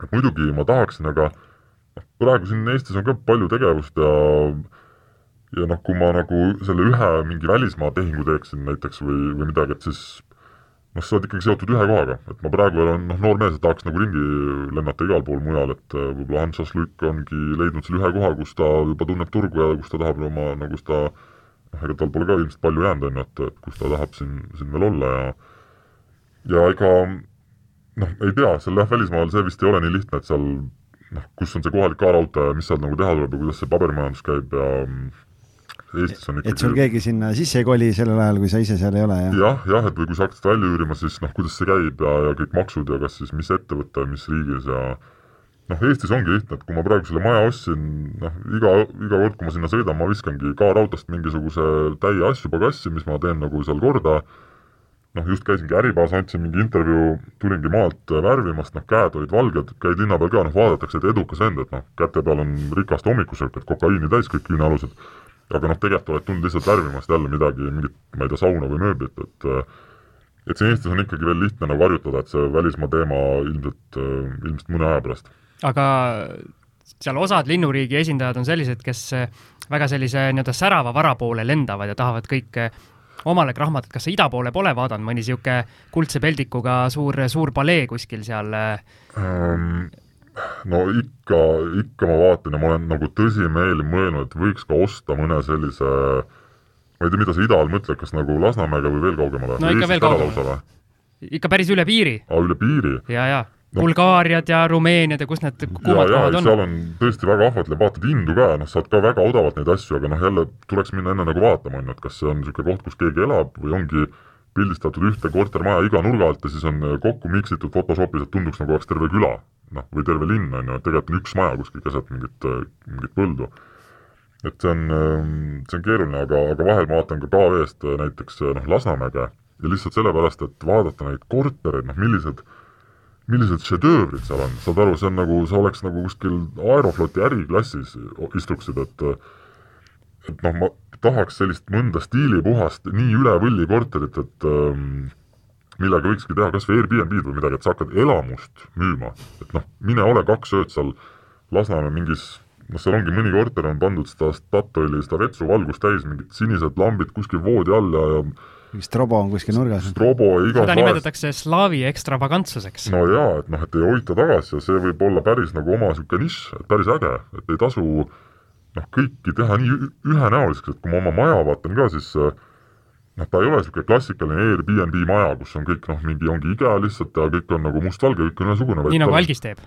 Speaker 3: et muidugi ma tahaksin, aga noh, praegu siin Eestis on ka palju tegevust ja ja noh, kui ma nagu selle ühe mingi välismaa tehingu teeksin näiteks või, või midagi, et siis noh, sa oled ikkagi seotud ühe kohaga, et ma praegu olen noh, noor mees ja tahaks nagu ringi lennata igal pool mujal, et äh, võib-olla Hans Asluk ongi leidnud selle ühe koha, kus ta juba tunneb turgu ja kus ta tahab oma nagu seda noh, ega tal pole ka ilmselt palju jäänud, on ju, et, et kus ta tahab siin, siin veel olla ja ja ega noh, ei tea, seal jah, välismaal see vist ei ole nii lihtne, et seal noh, kus on see kohalik K-raudtee, mis seal nagu teha tuleb ja kuidas see paberimajandus käib ja Eestis on ikkagi
Speaker 2: et sul keegi sinna sisse ei koli sellel ajal, kui sa ise seal ei ole,
Speaker 3: jah? jah, jah, et või kui sa hakkad välja üürima, siis noh, kuidas see käib ja, ja kõik maksud ja kas siis mis ettevõte, mis riigis ja noh, Eestis ongi lihtne, et kui ma praegu selle maja ostsin, noh, iga, iga kord, kui ma sinna sõidan, ma viskangi K-raudast mingisuguse täie asju pagassi, mis ma teen nagu seal korda, noh, just käisingi Äripäevas, andsin mingi intervjuu, tulingi maalt värvimast, noh, käed olid valged, käid linna peal ka, noh, vaadatakse, et edukas vend, et noh, käte peal on rikast hommikusöök, et kokaiini täis kõik küünealused, aga noh, tegelikult oled tulnud lihtsalt värvimast jälle midagi, mingit, ma ei tea, sauna või mööblit, et et siin Eestis on ikkagi veel lihtne nagu harjutada, et see välismaa teema ilmselt, ilmselt mõne aja pärast
Speaker 1: aga seal osad linnuriigi esindajad on sellised, kes eh, väga sellise nii-öelda särava vara poole lendavad ja tahavad kõik eh, omale krahmata, kas sa ida poole pole vaadanud, mõni niisugune kuldse peldikuga suur, suur palee kuskil seal
Speaker 3: um,? No ikka, ikka ma vaatan ja ma olen nagu tõsimeeli mõelnud, et võiks ka osta mõne sellise ma ei tea, mida sa ida all mõtled, kas nagu Lasnamäega või veel kaugemale?
Speaker 1: no ikka veel kaugemale. ikka päris üle piiri.
Speaker 3: aa, üle piiri?
Speaker 1: ja, ja no. Bulgaariad ja Rumeeniad ja kus need kuumad kohad on.
Speaker 3: seal on tõesti väga ahvatlev, vaatad hindu ka, noh, saad ka väga odavalt neid asju, aga noh, jälle tuleks minna enne nagu vaatama, on ju, et kas see on niisugune koht, kus keegi elab või ongi pildistatud ühte kortermaja iga nurga alt ja siis on kokku miksitud Photoshopis, et tunduks nagu oleks terve küla, noh, või terve linn, on ju, et tegelikult on üks maja kuskil keset mingit, mingit põldu. et see on, see on keeruline, aga, aga vahel ma vaatan ka KV-st näiteks noh, Lasnamäge. Ja lihtsalt sellepärast, et vaadata neid kortereid, noh, millised millised šedöövrid seal on, saad aru, see on nagu, sa oleks nagu kuskil Aerofloti äriklassis istuksid, et et noh, ma tahaks sellist mõnda stiilipuhast nii üle võlli korterit, et ähm, millega võikski teha kas või Airbnb-d või midagi, et sa hakkad elamust müüma. et noh, mine ole kaks ööd seal Lasnamäe mingis noh, seal ongi mõni korter on pandud seda Statoili, seda vetsuvalgust täis, mingid sinised lambid kuskil voodi all ja, ja
Speaker 2: mingi strobo on kuskil nurgas.
Speaker 3: strobo igas
Speaker 1: seda nimetatakse slaavi ekstravagantsuseks.
Speaker 3: no jaa, et noh, et ei hoita tagasi ja see võib olla päris nagu oma niisugune nišš, et päris äge, et ei tasu noh, kõiki teha nii ühenäoliseks, et kui ma oma maja vaatan ka, siis noh, ta ei ole niisugune klassikaline Airbnb maja, kus on kõik noh, mingi ongi IKEA lihtsalt ja kõik on nagu mustvalge, kõik on ühesugune.
Speaker 1: nii nagu Algis teeb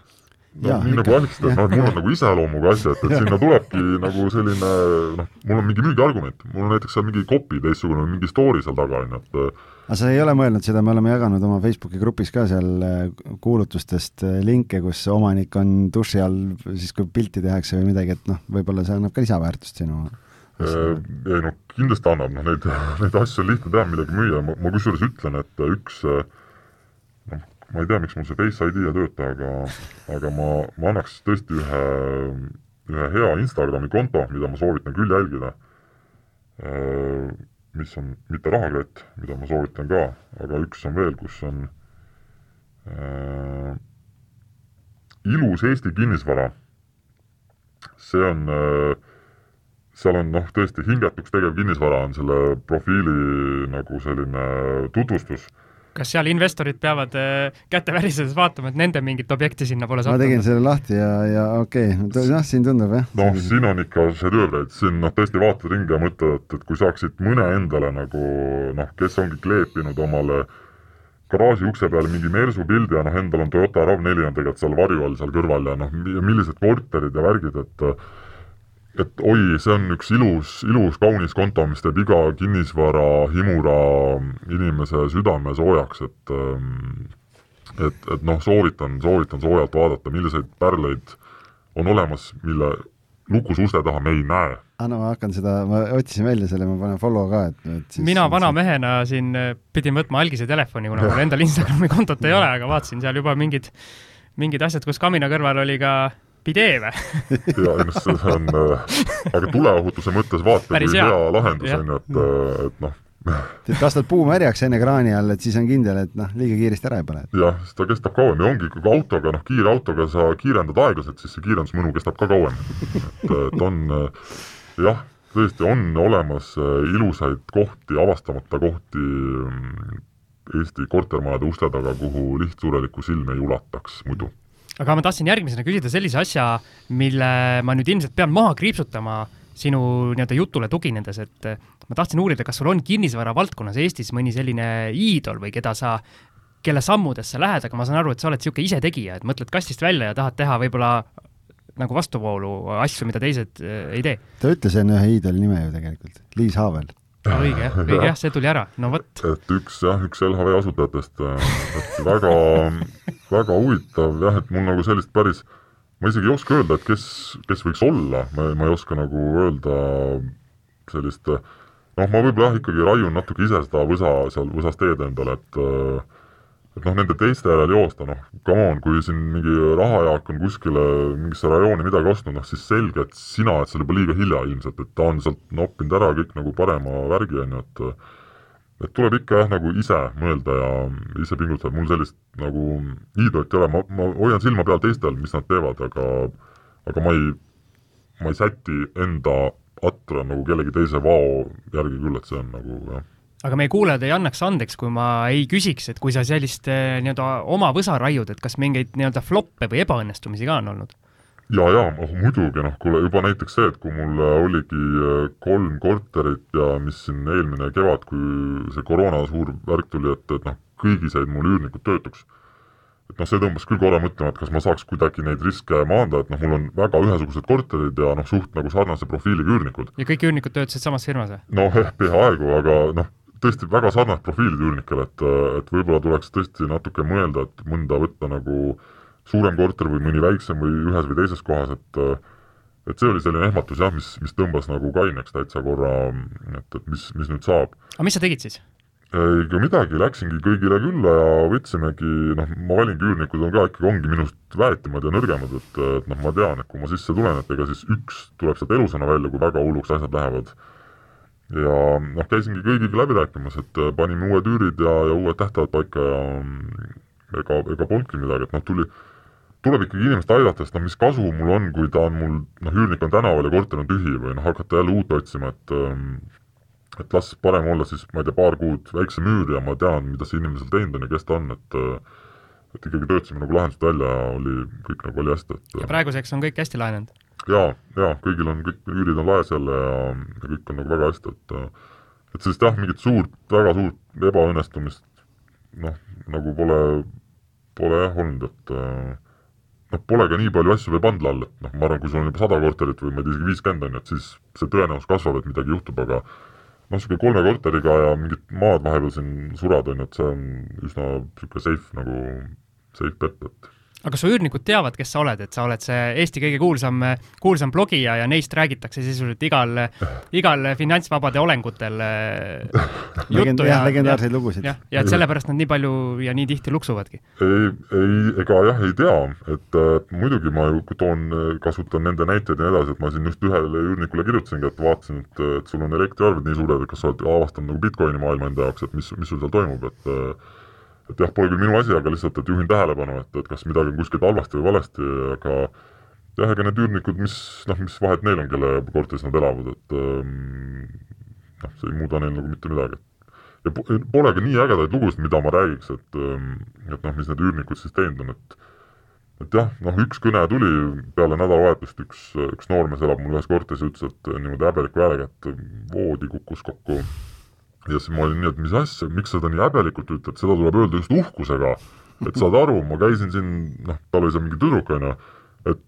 Speaker 3: no nii nagu Alex teab, noh, mul on nagu iseloomuga asja, et, et sinna tulebki nagu selline noh, mul on mingi müügiargument, mul on näiteks seal mingi copy teistsugune, mingi story seal taga, on ju, et
Speaker 2: aga sa ei ole mõelnud seda, me oleme jaganud oma Facebooki grupis ka seal äh, kuulutustest äh, linke, kus omanik on duši all, siis kui pilti tehakse või midagi, et noh, võib-olla see annab ka lisaväärtust sinu
Speaker 3: äh, ei noh, kindlasti annab, noh neid, neid asju on lihtne teha, midagi müüa, ma, ma kusjuures ütlen, et üks äh, ma ei tea, miks mul see Face ID ei tööta, aga, aga ma, ma annaks tõesti ühe, ühe hea Instagrami konto, mida ma soovitan küll jälgida, mis on mitte rahakratt, mida ma soovitan ka, aga üks on veel, kus on äh, ilus Eesti kinnisvara. see on äh,, seal on noh, tõesti hingetuks tegev kinnisvara on selle profiili nagu selline tutvustus
Speaker 1: kas seal investorid peavad äh, käte värisedes vaatama, et nende mingit objekti sinna pole sattunud?
Speaker 2: ma tegin selle lahti ja, ja okei okay., noh, siin tundub jah.
Speaker 3: noh, siin on ikka šedöövreid, siin noh, tõesti vaatad ringi ja mõtled, et, et kui saaksid mõne endale nagu noh, kes ongi kleepinud omale garaaži ukse peale mingi Mersu pildi ja noh, endal on Toyota RAV4 on tegelikult seal varju all seal kõrval ja noh, millised korterid ja värgid, et et oi, see on üks ilus, ilus kaunis konto, mis teeb iga kinnisvara himura inimese südame soojaks, et ähm, et, et noh, soovitan, soovitan soojalt vaadata, milliseid pärleid on olemas, mille lukus uste taha me ei näe.
Speaker 2: anna, ma hakkan seda, ma otsisin välja selle, ma panen follow ka, et, et
Speaker 1: siis mina vana mehena siin äh, pidin võtma algise telefoni, kuna mul endal Instagrami kontot ei ole, aga vaatasin seal juba mingid, mingid asjad, kus kamina kõrval oli ka bidee või?
Speaker 3: jaa, ei noh, see on äh,, aga tuleohutuse mõttes vaata, kui hea, hea lahendus on ju, et, äh, et noh
Speaker 2: et kastad puu märjaks enne kraani all, et siis on kindel, et noh, liiga kiiresti ära ei pane.
Speaker 3: jah, ta kestab kauem ja ongi, kui autoga, noh, kiire autoga sa kiirendad aeglaselt, siis see kiirendusmõnu kestab ka kauem. et, et on äh, jah, tõesti on olemas ilusaid kohti, avastamata kohti mm, Eesti kortermajade uste taga, kuhu lihtsureliku silm ei ulataks muidu
Speaker 1: aga ma tahtsin järgmisena küsida sellise asja, mille ma nüüd ilmselt pean maha kriipsutama sinu nii-öelda jutule tuginedes, et ma tahtsin uurida, kas sul on kinnisvara valdkonnas Eestis mõni selline iidol või keda sa, kelle sammudesse sa lähed, aga ma saan aru, et sa oled niisugune isetegija, et mõtled kastist välja ja tahad teha võib-olla nagu vastuvoolu asju, mida teised äh, ei tee.
Speaker 2: ta ütles enne ühe iidoli nime ju tegelikult, Liis Haavel
Speaker 1: õige jah, õige. jah, see tuli ära, no vot.
Speaker 3: et üks jah, üks LHV asutajatest, äh, et väga, väga huvitav jah, et mul nagu sellist päris, ma isegi ei oska öelda, et kes, kes võiks olla, ma, ma ei oska nagu öelda sellist, noh, ma võib-olla jah, ikkagi raiun natuke ise seda võsa seal võsas teed endale, et äh, et noh, nende teiste järel joosta, noh, come on, kui siin mingi rahajaak on kuskile mingisse rajooni midagi ostnud, noh siis selge, et sina oled seal juba liiga hilja ilmselt, et ta on sealt noppinud ära kõik nagu parema värgi, on ju, et et tuleb ikka jah, nagu ise mõelda ja ise pingutada, mul sellist nagu iidolit ei ole, ma, ma hoian silma peal teistel, mis nad teevad, aga aga ma ei, ma ei säti enda atra nagu kellegi teise vao järgi küll, et see on nagu jah
Speaker 1: aga meie kuulajad ei annaks andeks, kui ma ei küsiks, et kui sa sellist eh, nii-öelda oma võsa raiud, et kas mingeid nii-öelda floppe või ebaõnnestumisi ka on olnud?
Speaker 3: ja, ja oh, muidugi, noh, kuule juba näiteks see, et kui mul oligi eh, kolm korterit ja mis siin eelmine kevad, kui see koroona suur värk tuli, et, et noh, kõigis jäid mul üürnikud töötuks. et noh, see tõmbas küll korra mõtlema, et kas ma saaks kuidagi neid riske maandada, et noh, mul on väga ühesugused korterid ja noh, suht nagu sarnase profiiliga üürnikud.
Speaker 1: ja kõik üürnikud töötasid samas firmas või?
Speaker 3: noh, peaaegu, aga noh, tõesti väga sarnased profiilid üürnikel, et, et võib-olla tuleks tõesti natuke mõelda, et mõnda võtta nagu suurem korter või mõni väiksem või ühes või teises kohas, et et see oli selline ehmatus jah, mis, mis tõmbas nagu kaineks täitsa korra, et, et mis, mis nüüd saab.
Speaker 1: aga mis sa tegid siis?
Speaker 3: ega midagi, läksingi kõigile külla ja võtsimegi, noh, ma valingi üürnikud on ka ikkagi, ongi minust väetimad ja nõrgemad, et, et noh, ma tean, et kui ma sisse tulen, et ega siis üks tuleb sealt elusana välja, kui väga hulluks asjad lähevad ja noh, käisingi kõigiga läbi rääkimas, et äh, panime uued üürid ja, ja uued tähtpäevad paika ja mm, ega, ega polnudki midagi, et noh, tuli, tuleb ikkagi inimest aidata, sest noh, mis kasu mul on, kui ta on mul, noh, üürnik on tänaval ja korter on tühi või noh, hakata jälle uut otsima, et ähm, et las parem olla siis, ma ei tea, paar kuud väiksem üür ja ma tean, mida see inimene seal teinud on ja kes ta on, et äh, et ikkagi töötasime nagu lahendused välja ja oli, kõik nagu oli hästi, et
Speaker 1: ja praeguseks on kõik hästi lahenenud?
Speaker 3: Jaa, jaa, kõigil on, kõik üürid on laes jälle ja, ja kõik on nagu väga hästi, et et sellist jah, mingit suurt, väga suurt ebaõnnestumist noh, nagu pole, pole jah olnud, et noh, pole ka nii palju asju veel pandla all, et noh, ma arvan, kui sul on juba sada korterit või ma ei tea, isegi viiskümmend on ju, et siis see tõenäosus kasvab, et midagi juhtub, aga noh, niisugune kolme korteriga ja mingid maad vahepeal siin surad, on ju, et see on üsna niisugune safe nagu, safe bet, et
Speaker 1: aga kas su üürnikud teavad, kes sa oled, et sa oled see Eesti kõige kuulsam, kuulsam blogija ja neist räägitakse sisuliselt igal, igal finantsvabade olengutel äh,
Speaker 2: juttu ja, ja legendaarseid lugusid.
Speaker 1: jah, ja et sellepärast nad nii palju ja nii tihti luksuvadki.
Speaker 3: ei, ei, ega jah, ei tea, et äh, muidugi ma ju toon, kasutan nende näiteid ja nii edasi, et ma siin just ühele üürnikule kirjutasingi, et vaatasin, et, et sul on elektriarved nii suured, et kas sa oled avastanud nagu Bitcoini maailma enda jaoks, et mis, mis sul seal toimub, et äh, et jah, pole küll minu asi, aga lihtsalt, et juhin tähelepanu, et, et kas midagi on kuskilt halvasti või valesti, aga jah, ega need üürnikud, mis noh, mis vahet neil on, kelle korteris nad elavad, et ähm, noh, see ei muuda neil nagu mitte midagi. ja pole ka nii ägedaid lugusid, mida ma räägiks, et ähm, et noh, mis need üürnikud siis teinud on, et et jah, noh üks kõne tuli peale nädalavahetust, üks, üks noormees elab mul ühes korteris ja ütles, et niimoodi häbeliku häälega, et voodi kukkus kokku. Ja siis ma olin nii, et mis asja, miks sa seda nii häbelikult ütled, seda tuleb öelda just uhkusega. et saad aru, ma käisin siin, noh, tal oli seal mingi tüdruk, on ju, et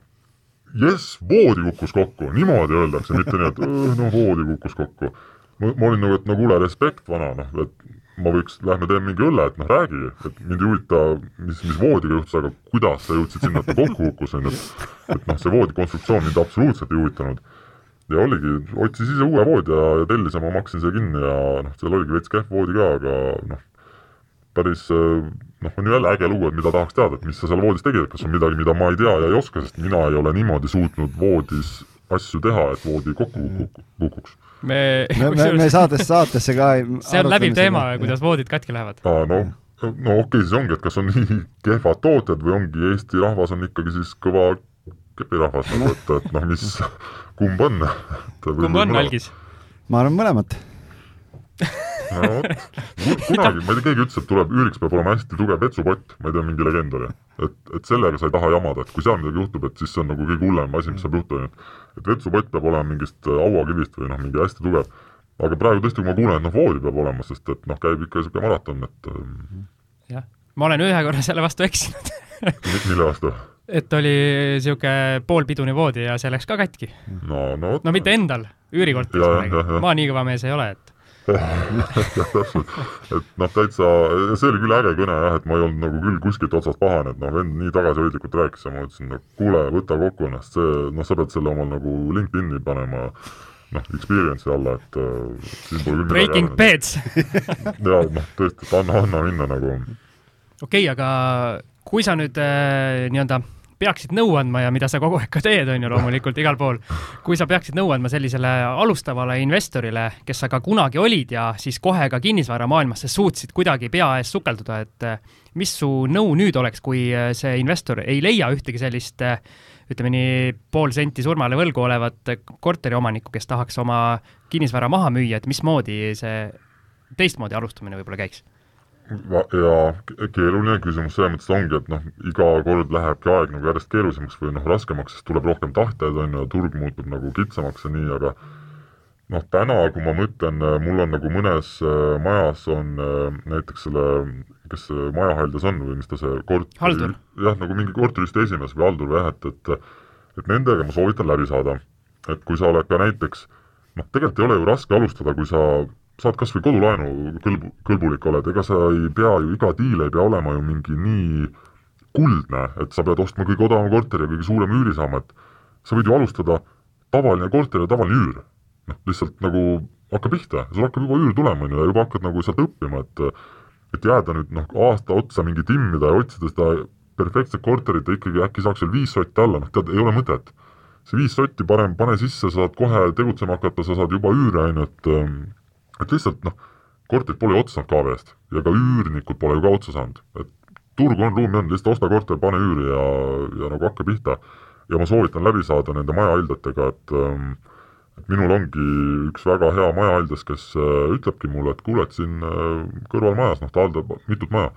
Speaker 3: jess, voodi kukkus kokku, niimoodi öeldakse, mitte nii, et no voodi kukkus kokku. ma, olin nagu, et no kuule, respekt, vana, noh, et ma võiks, lähme teeme mingi õlle, et noh, räägi, et mind ei huvita, mis, mis voodiga juhtus, aga kuidas sa jõudsid sinna, et ta kokku kukkus, on ju. et noh, see voodi konstruktsioon mind absoluutselt ei huvitanud. Ja oligi, otsis ise uue voodi ja, ja tellis ja ma maksin selle kinni ja noh, seal oligi veits kehv voodi ka, aga noh, päris noh, on ju jälle äge lugu, et mida tahaks teada, et mis sa seal voodis tegid, et kas on midagi, mida ma ei tea ja ei oska, sest mina ei ole niimoodi suutnud voodis asju teha, et voodi kokku kukuks.
Speaker 2: Me me, me, me saates, saatesse ka
Speaker 1: see on läbiv teema, kuidas voodid katki lähevad.
Speaker 3: aa, no, no okei okay,, siis ongi, et kas on nii kehvad tootjad või ongi Eesti rahvas on ikkagi siis kõva kepirahvas nagu, et, et noh, mis, kumb on?
Speaker 1: kumb on, Algis?
Speaker 2: ma arvan mõlemat
Speaker 3: no vot, kunagi, ma ei tea, keegi ütles, et tuleb, üüriks peab olema hästi tugev vetsupott, ma ei tea, mingi legend oli. et, et sellega sa ei taha jamada, et kui seal midagi juhtub, et siis see on nagu kõige hullem asi, mis saab juhtuda, et et vetsupott peab olema mingist hauakivist või noh, mingi hästi tugev. aga praegu tõesti, kui ma kuulen, et noh, voodi peab olema, sest et noh, käib ikka niisugune maraton, et
Speaker 1: ähm, jah, ma olen ühe korra selle vastu eksinud
Speaker 3: mille vastu?
Speaker 1: Et oli niisugune poolpidune voodi ja see läks ka katki.
Speaker 3: no, no
Speaker 1: no mitte endal, üürikorteris, ma nii kõva mees ei ole, et
Speaker 3: et noh, täitsa, see oli küll äge kõne jah, et ma ei olnud nagu küll kuskilt otsast pahane, et noh, vend nii tagasihoidlikult rääkis ja ma ütlesin, no kuule, võta kokku ennast, see, noh, sa pead selle omal nagu LinkedIn'i panema noh, experience'i alla, et äh,
Speaker 1: siin pole küll Breaking Beds.
Speaker 3: Jaa, noh, tõesti, et anna, anna minna nagu.
Speaker 1: okei okay,, aga kui sa nüüd äh, nii-öelda peaksid nõu andma ja mida sa kogu aeg ka teed, on ju loomulikult igal pool, kui sa peaksid nõu andma sellisele alustavale investorile, kes sa ka kunagi olid ja siis kohe ka kinnisvaramaailmasse suutsid kuidagi pea ees sukelduda, et eh, mis su nõu nüüd oleks, kui eh, see investor ei leia ühtegi sellist eh, ütleme nii, pool senti surmale võlgu olevat korteriomanikku, kes tahaks oma kinnisvara maha müüa, et mismoodi see teistmoodi alustamine võib-olla käiks?
Speaker 3: Ja keeruline küsimus selles mõttes ongi, et noh, iga kord lähebki aeg nagu järjest keerulisemaks või noh, raskemaks, sest tuleb rohkem tahteid, on ju, ja turg muutub nagu kitsamaks ja nii, aga noh, täna, kui ma mõtlen, mul on nagu mõnes äh, majas on äh, näiteks selle, kes see majahaljas on või mis ta see kort-... jah, nagu mingi korteriühistu esimees või haldur või jah, et, et et nendega ma soovitan läbi saada. et kui sa oled ka näiteks noh, tegelikult ei ole ju raske alustada, kui sa saad kas või kodulaenu kõlbu, kõlbulik oled, ega sa ei pea ju, iga diil ei pea olema ju mingi nii kuldne, et sa pead ostma kõige odavama korteri ja kõige suurema üüri saama, et sa võid ju alustada tavaline korter ja tavaline üür. noh, lihtsalt nagu hakka pihta, sul hakkab juba üür tulema, on ju, ja juba hakkad nagu sealt õppima, et et jääda nüüd noh, aasta otsa mingi timmida ja otsida seda perfektset korterit ja ikkagi äkki saaks veel viis sotti alla, noh tead, ei ole mõtet. see viis sotti parem pane sisse, saad kohe tegutsema hakata, sa saad juba üüre, on ju, et et lihtsalt noh, korterid pole ju otsa saanud KV-st ja ka üürnikud pole ju ka otsa saanud, et turgu on, ruumi on, lihtsalt osta korter, pane üüri ja, ja nagu hakka pihta. ja ma soovitan läbi saada nende majahaldjatega, et ähm, minul ongi üks väga hea majahaljas, kes äh, ütlebki mulle, et kuule, et siin äh, kõrvalmajas, noh ta haldab mitut maja,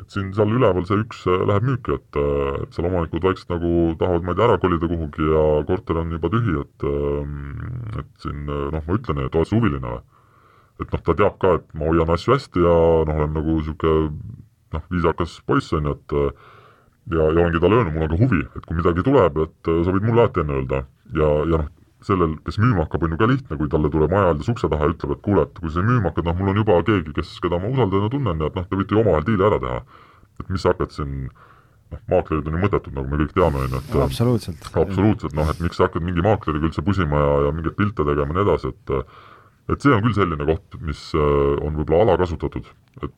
Speaker 3: et siin seal üleval see üks äh, läheb müüki, et, äh, et seal omanikud vaikselt nagu tahavad, ma ei tea, ära kolida kuhugi ja korter on juba tühi, et äh, et siin äh, noh, ma ütlen, et oled sa huviline või et noh, ta teab ka, et ma hoian asju hästi ja noh, olen nagu niisugune noh, viisakas poiss, on ju, et ja, ja olengi talle öelnud, mul on ka huvi, et kui midagi tuleb, et sa võid mulle alati enne öelda. ja, ja noh, sellel, kes müüma hakkab, on ju ka lihtne, kui talle tuleb majahaldas ukse taha ja ütleb, et kuule, et kui sa müüma hakkad, noh, mul on juba keegi, kes, keda ma usaldan ja tunnen ja et noh, te võite ju omavahel diili ära teha. et mis sa hakkad siin noh, maaklerid on ju mõttetud, nagu me kõik teame, on ju, et
Speaker 2: absoluutselt,
Speaker 3: absoluutselt, noh, et miks sa hakkad mingi maakleriga üldse pusima ja, ja mingeid pilte tegema ja nii edasi, et et see on küll selline koht, mis äh, on võib-olla alakasutatud, et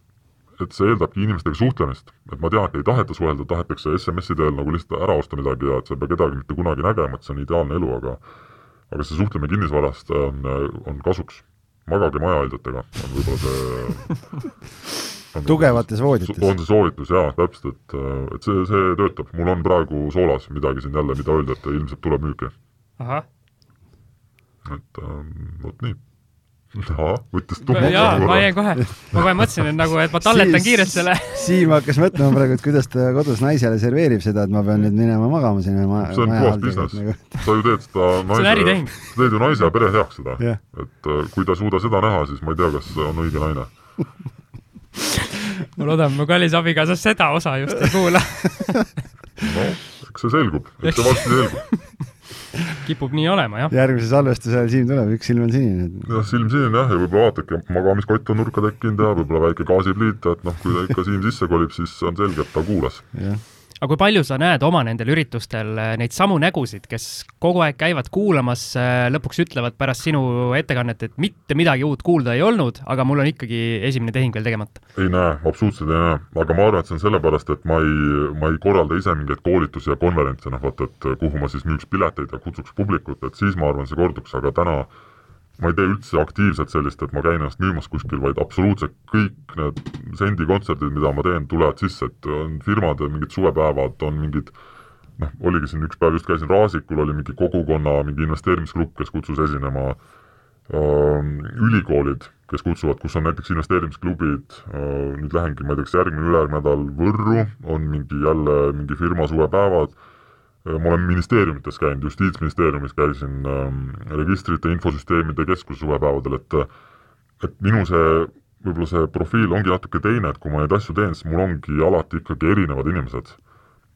Speaker 3: et see eeldabki inimestega suhtlemist, et ma tean, et ei taheta suhelda, tahetakse SMS-i teel nagu lihtsalt ära osta midagi ja et sa ei pea kedagi mitte kunagi nägema, et see on ideaalne elu, aga aga see suhtlemine kinnisvarast on, on kasuks. magage majahaldjatega, on võib-olla see
Speaker 2: tugevates voodites.
Speaker 3: on see soovitus jaa, täpselt, et, et see, see töötab, mul on praegu soolas midagi siin jälle, mida öelda, et ilmselt tuleb müüki. et ähm, vot nii võttis
Speaker 1: jaa, ma jäin kohe, ma kohe mõtlesin, et nagu, et ma talletan kiirelt selle.
Speaker 2: Siim hakkas mõtlema praegu, et kuidas ta kodus naisele serveerib seda, et ma pean nüüd minema magama sinna ma,
Speaker 3: see on puhas business. nagu. sa ju teed seda
Speaker 1: naise,
Speaker 3: sa teed ju naise ja pere heaks seda. Yeah.. et äh, kui ta ei suuda seda näha, siis ma ei tea, kas on õige naine.
Speaker 1: Ma loodan, mu kallis abikaasa seda osa just ei kuula.
Speaker 3: No, eks see selgub, eks see varsti selgub
Speaker 1: kipub nii olema, jah.
Speaker 2: järgmise salvestuse ajal Siim tuleb, üks silm on sinine.
Speaker 3: jah, silm sinine jah, ja võib-olla vaadake, magamiskott on nurka tekkinud ja võib-olla väike gaasipliit, et noh, kui ta ikka Siim sisse kolib, siis on selge, et ta kuulas.
Speaker 1: jah aga kui palju sa näed oma nendel üritustel eh, neid samu nägusid, kes kogu aeg käivad kuulamas, eh, lõpuks ütlevad pärast sinu ettekannet, et mitte midagi uut kuulda ei olnud, aga mul on ikkagi esimene tehing veel tegemata?
Speaker 3: ei näe, absoluutselt ei näe, aga ma arvan, et see on sellepärast, et ma ei, ma ei korralda ise mingeid koolitusi ja konverentse, noh vot, et kuhu ma siis müüks pileteid ja kutsuks publikut, et siis ma arvan, see korduks, aga täna ma ei tee üldse aktiivselt sellist, et ma käin ennast müümas kuskil, vaid absoluutselt kõik need sendi kontserdid, mida ma teen, tulevad sisse, et on firmad, mingid suvepäevad, on mingid noh, oligi siin üks päev just käisin Raasikul, oli mingi kogukonna mingi investeerimisgrupp, kes kutsus esinema äh, ülikoolid, kes kutsuvad, kus on näiteks investeerimisklubid äh,, nüüd lähengi, ma ei tea, kas järgmine, ülejärgmine nädal Võrru, on mingi jälle mingi firma suvepäevad ma olen ministeeriumites käinud, Justiitsministeeriumis käisin ähm, registrite infosüsteemide keskuse suvepäevadel, et et minu see, võib-olla see profiil ongi natuke teine, et kui ma neid asju teen, siis mul ongi alati ikkagi erinevad inimesed.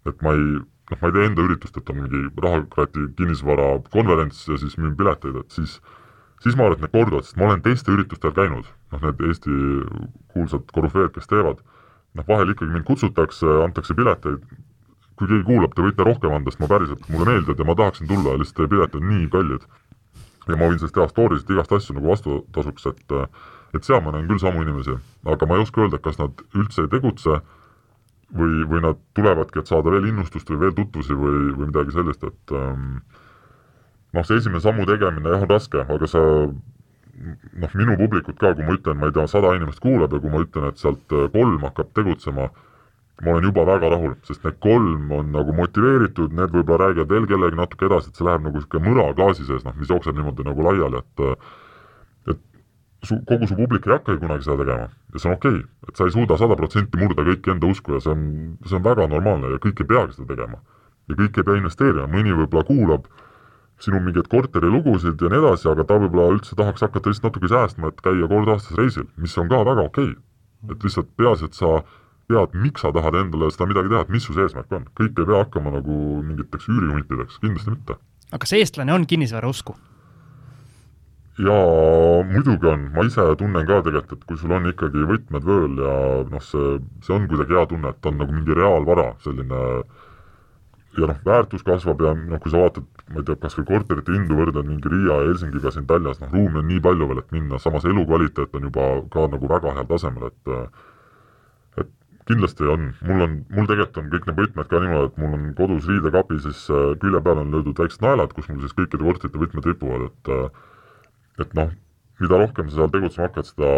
Speaker 3: et ma ei, noh, ma ei tee enda üritust, et on mingi rahakrati kinnisvara konverents ja siis müün pileteid, et siis siis ma arvan, et need korduvad, sest ma olen teiste üritustel käinud, noh need Eesti kuulsad korüfeed, kes teevad, noh vahel ikkagi mind kutsutakse, antakse pileteid, kui keegi kuulab, te võite rohkem anda, sest ma päriselt, mulle meeldivad ja ma tahaksin tulla, lihtsalt teie piletid on nii kallid. ja ma võin sellest teha story sid igast asju nagu vastutasuks, et et seal ma näen küll samu inimesi, aga ma ei oska öelda, kas nad üldse ei tegutse või, või nad tulevadki, et saada veel innustust või veel tutvusi või, või midagi sellist, et ähm, noh, see esimene sammu tegemine jah, on raske, aga sa noh, minu publikut ka, kui ma ütlen, ma ei tea, sada inimest kuulab ja kui ma ütlen, et sealt kolm hakkab tegutsema, ma olen juba väga rahul, sest need kolm on nagu motiveeritud, need võib-olla räägivad veel kellelegi natuke edasi, et see läheb nagu niisugune mõra klaasi sees, noh, mis jookseb niimoodi nagu laiali, et et su, kogu su publik ei hakkagi kunagi seda tegema ja see on okei okay., et sa ei suuda sada protsenti murda kõiki enda usku ja see on, see on väga normaalne ja kõik ei peagi seda tegema. ja kõik ei pea investeerima, mõni võib-olla kuulab sinu mingeid korterilugusid ja nii edasi, aga ta võib-olla üldse tahaks hakata lihtsalt natuke säästma, et käia kord aastas reisil, mis on ka väga okei okay.. et lihtsalt peaasi, et sa tead, miks sa tahad endale seda midagi teha, et mis su see eesmärk on. kõik ei pea hakkama nagu mingiteks üürihuntideks, kindlasti mitte.
Speaker 1: aga kas eestlane on kinnisvarausku?
Speaker 3: jaa, muidugi on, ma ise tunnen ka tegelikult, et kui sul on ikkagi võtmed vööl ja noh, see, see on kuidagi hea tunne, et on nagu mingi reaalvara, selline ja noh, väärtus kasvab ja noh, kui sa vaatad, ma ei tea, kas või korterite hindu võrdled mingi Riia ja Helsingiga siin Tallinnas, noh ruumi on nii palju veel, et minna, samas elukvaliteet on juba ka nagu väga heal tasemel, et kindlasti on, mul on, mul tegelikult on kõik need võtmed ka niimoodi, et mul on kodus riidekapi, siis äh, külje peale on löödud väiksed naelad, kus mul siis kõikide korterite võtmed ripuvad, et äh, et noh, mida rohkem sa seal tegutsema hakkad, seda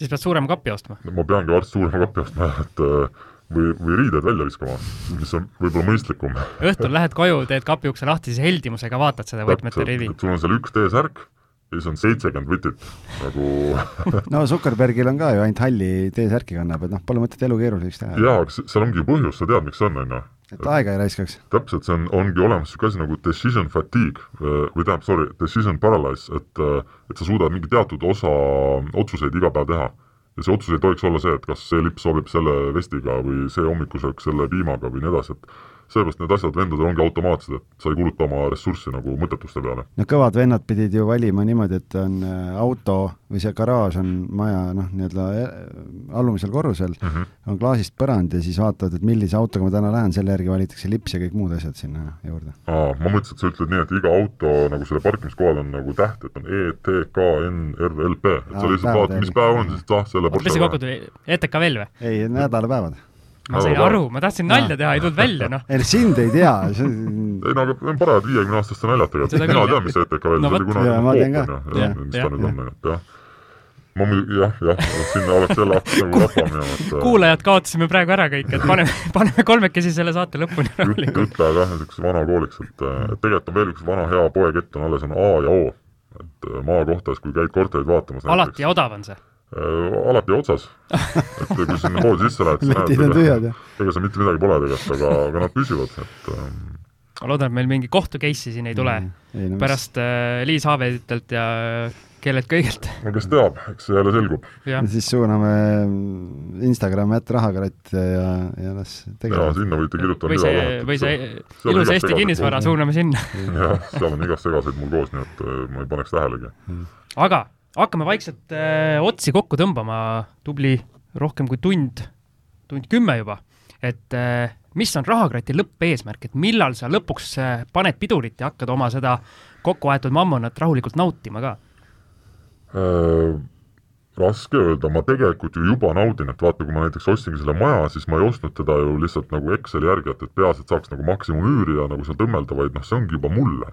Speaker 1: siis pead suurema kapi ostma?
Speaker 3: ma peangi varsti suurema kapi ostma, et äh, või, või riided välja viskama, mis on võib-olla mõistlikum.
Speaker 1: õhtul lähed koju, teed kapi ukse lahti, siis heldimusega vaatad seda võtmete rivi.
Speaker 3: sul on seal üks T-särk ja siis on seitsekümmend võtit nagu
Speaker 2: no Zuckerbergil on ka ju ainult halli T-särki kannab, et noh, pole mõtet elu keeruliseks teha.
Speaker 3: jaa, aga seal ongi ju põhjus, sa tead, miks see on, on ju.
Speaker 2: et aega ei raiskaks.
Speaker 3: täpselt, see on, ongi olemas niisugune asi nagu decision fatigue või tähendab, sorry, decision paralysis, et et sa suudad mingi teatud osa otsuseid iga päev teha. ja see otsus ei tohiks olla see, et kas see lipp sobib selle vestiga või see hommikusöök selle piimaga või nii edasi, et sellepärast need asjad vendadel ongi automaatsed, et sa ei kuluta oma ressurssi nagu mõttetuste peale.
Speaker 2: no kõvad vennad pidid ju valima niimoodi, et on äh, auto või see garaaž on maja noh, nii-öelda äh, alumisel korrusel mm, -hmm. on klaasist põrand ja siis vaatavad, et millise autoga ma täna lähen, selle järgi valitakse lips ja kõik muud asjad sinna juurde.
Speaker 3: aa, ma mõtlesin, et sa ütled nii, et iga auto nagu selle parkimiskohal on nagu täht, et on E, T, K, N, R, L, P, et sa lihtsalt vaatad, mis päev on, siis ah, selle
Speaker 1: mis see kokku tuli, ETK veel või?
Speaker 2: ei, nädalapäevad
Speaker 1: ma sain aru, ma tahtsin nalja teha, ei tulnud välja, noh.
Speaker 2: ei no sind ei tea see....
Speaker 3: ei no aga need on parajad viiekümne aastaste naljad tegelikult, mina tean, mis ETK välja
Speaker 2: no,
Speaker 3: tuli kunagi.
Speaker 2: jaa, ma tean ka.
Speaker 3: mis ta nüüd on, et jah. ma muidugi jah, jah, sinna oleks jälle hakkas nagu rappa minema, et
Speaker 1: kuulajad kaotasime praegu ära kõik, et paneme, paneme kolmekesi selle saate lõpuni
Speaker 3: rahulikult. jutt läheb jah, niisuguse vana kooliks, et, et tegelikult on veel üks vana hea poekett on alles, on A ja O. et maakohtas, kui käid korterid vaatamas
Speaker 1: alati ja odav on see?
Speaker 3: Alati otsas. et kui sinna poodi sisse lähed,
Speaker 2: siis näed, ega,
Speaker 3: seal mitte midagi pole tegelikult, aga, aga nad püsivad, et ähm,
Speaker 1: ma loodan, et meil mingi kohtu case'i siin ei tule mm, ei, no, pärast äh, Liis Aaveditelt ja kellelt kõigelt.
Speaker 3: no kes teab, eks see jälle selgub.
Speaker 2: siis suuname Instagrami ätt rahakratt ja, ja las
Speaker 3: tegeleb. jaa, sinna võite kirjutada
Speaker 1: või see, või see ilus Eesti kinnisvara suuname sinna.
Speaker 3: jah, seal on igast segaseid mul koos, nii et äh, ma ei paneks tähelegi.
Speaker 1: aga hakkame vaikselt äh, otsi kokku tõmbama, tubli rohkem kui tund, tund kümme juba, et äh, mis on rahakrati lõppeesmärk, et millal sa lõpuks äh, paned pidurit ja hakkad oma seda kokku aetud mammonat rahulikult nautima ka
Speaker 3: äh,? raske öelda, ma tegelikult ju juba naudin, et vaata, kui ma näiteks ostsingi selle maja, siis ma ei ostnud teda ju lihtsalt nagu Exceli järgi, et, et peaasi, et saaks nagu maksimumüüri ja nagu seal tõmmelda, vaid noh, see ongi juba mulle.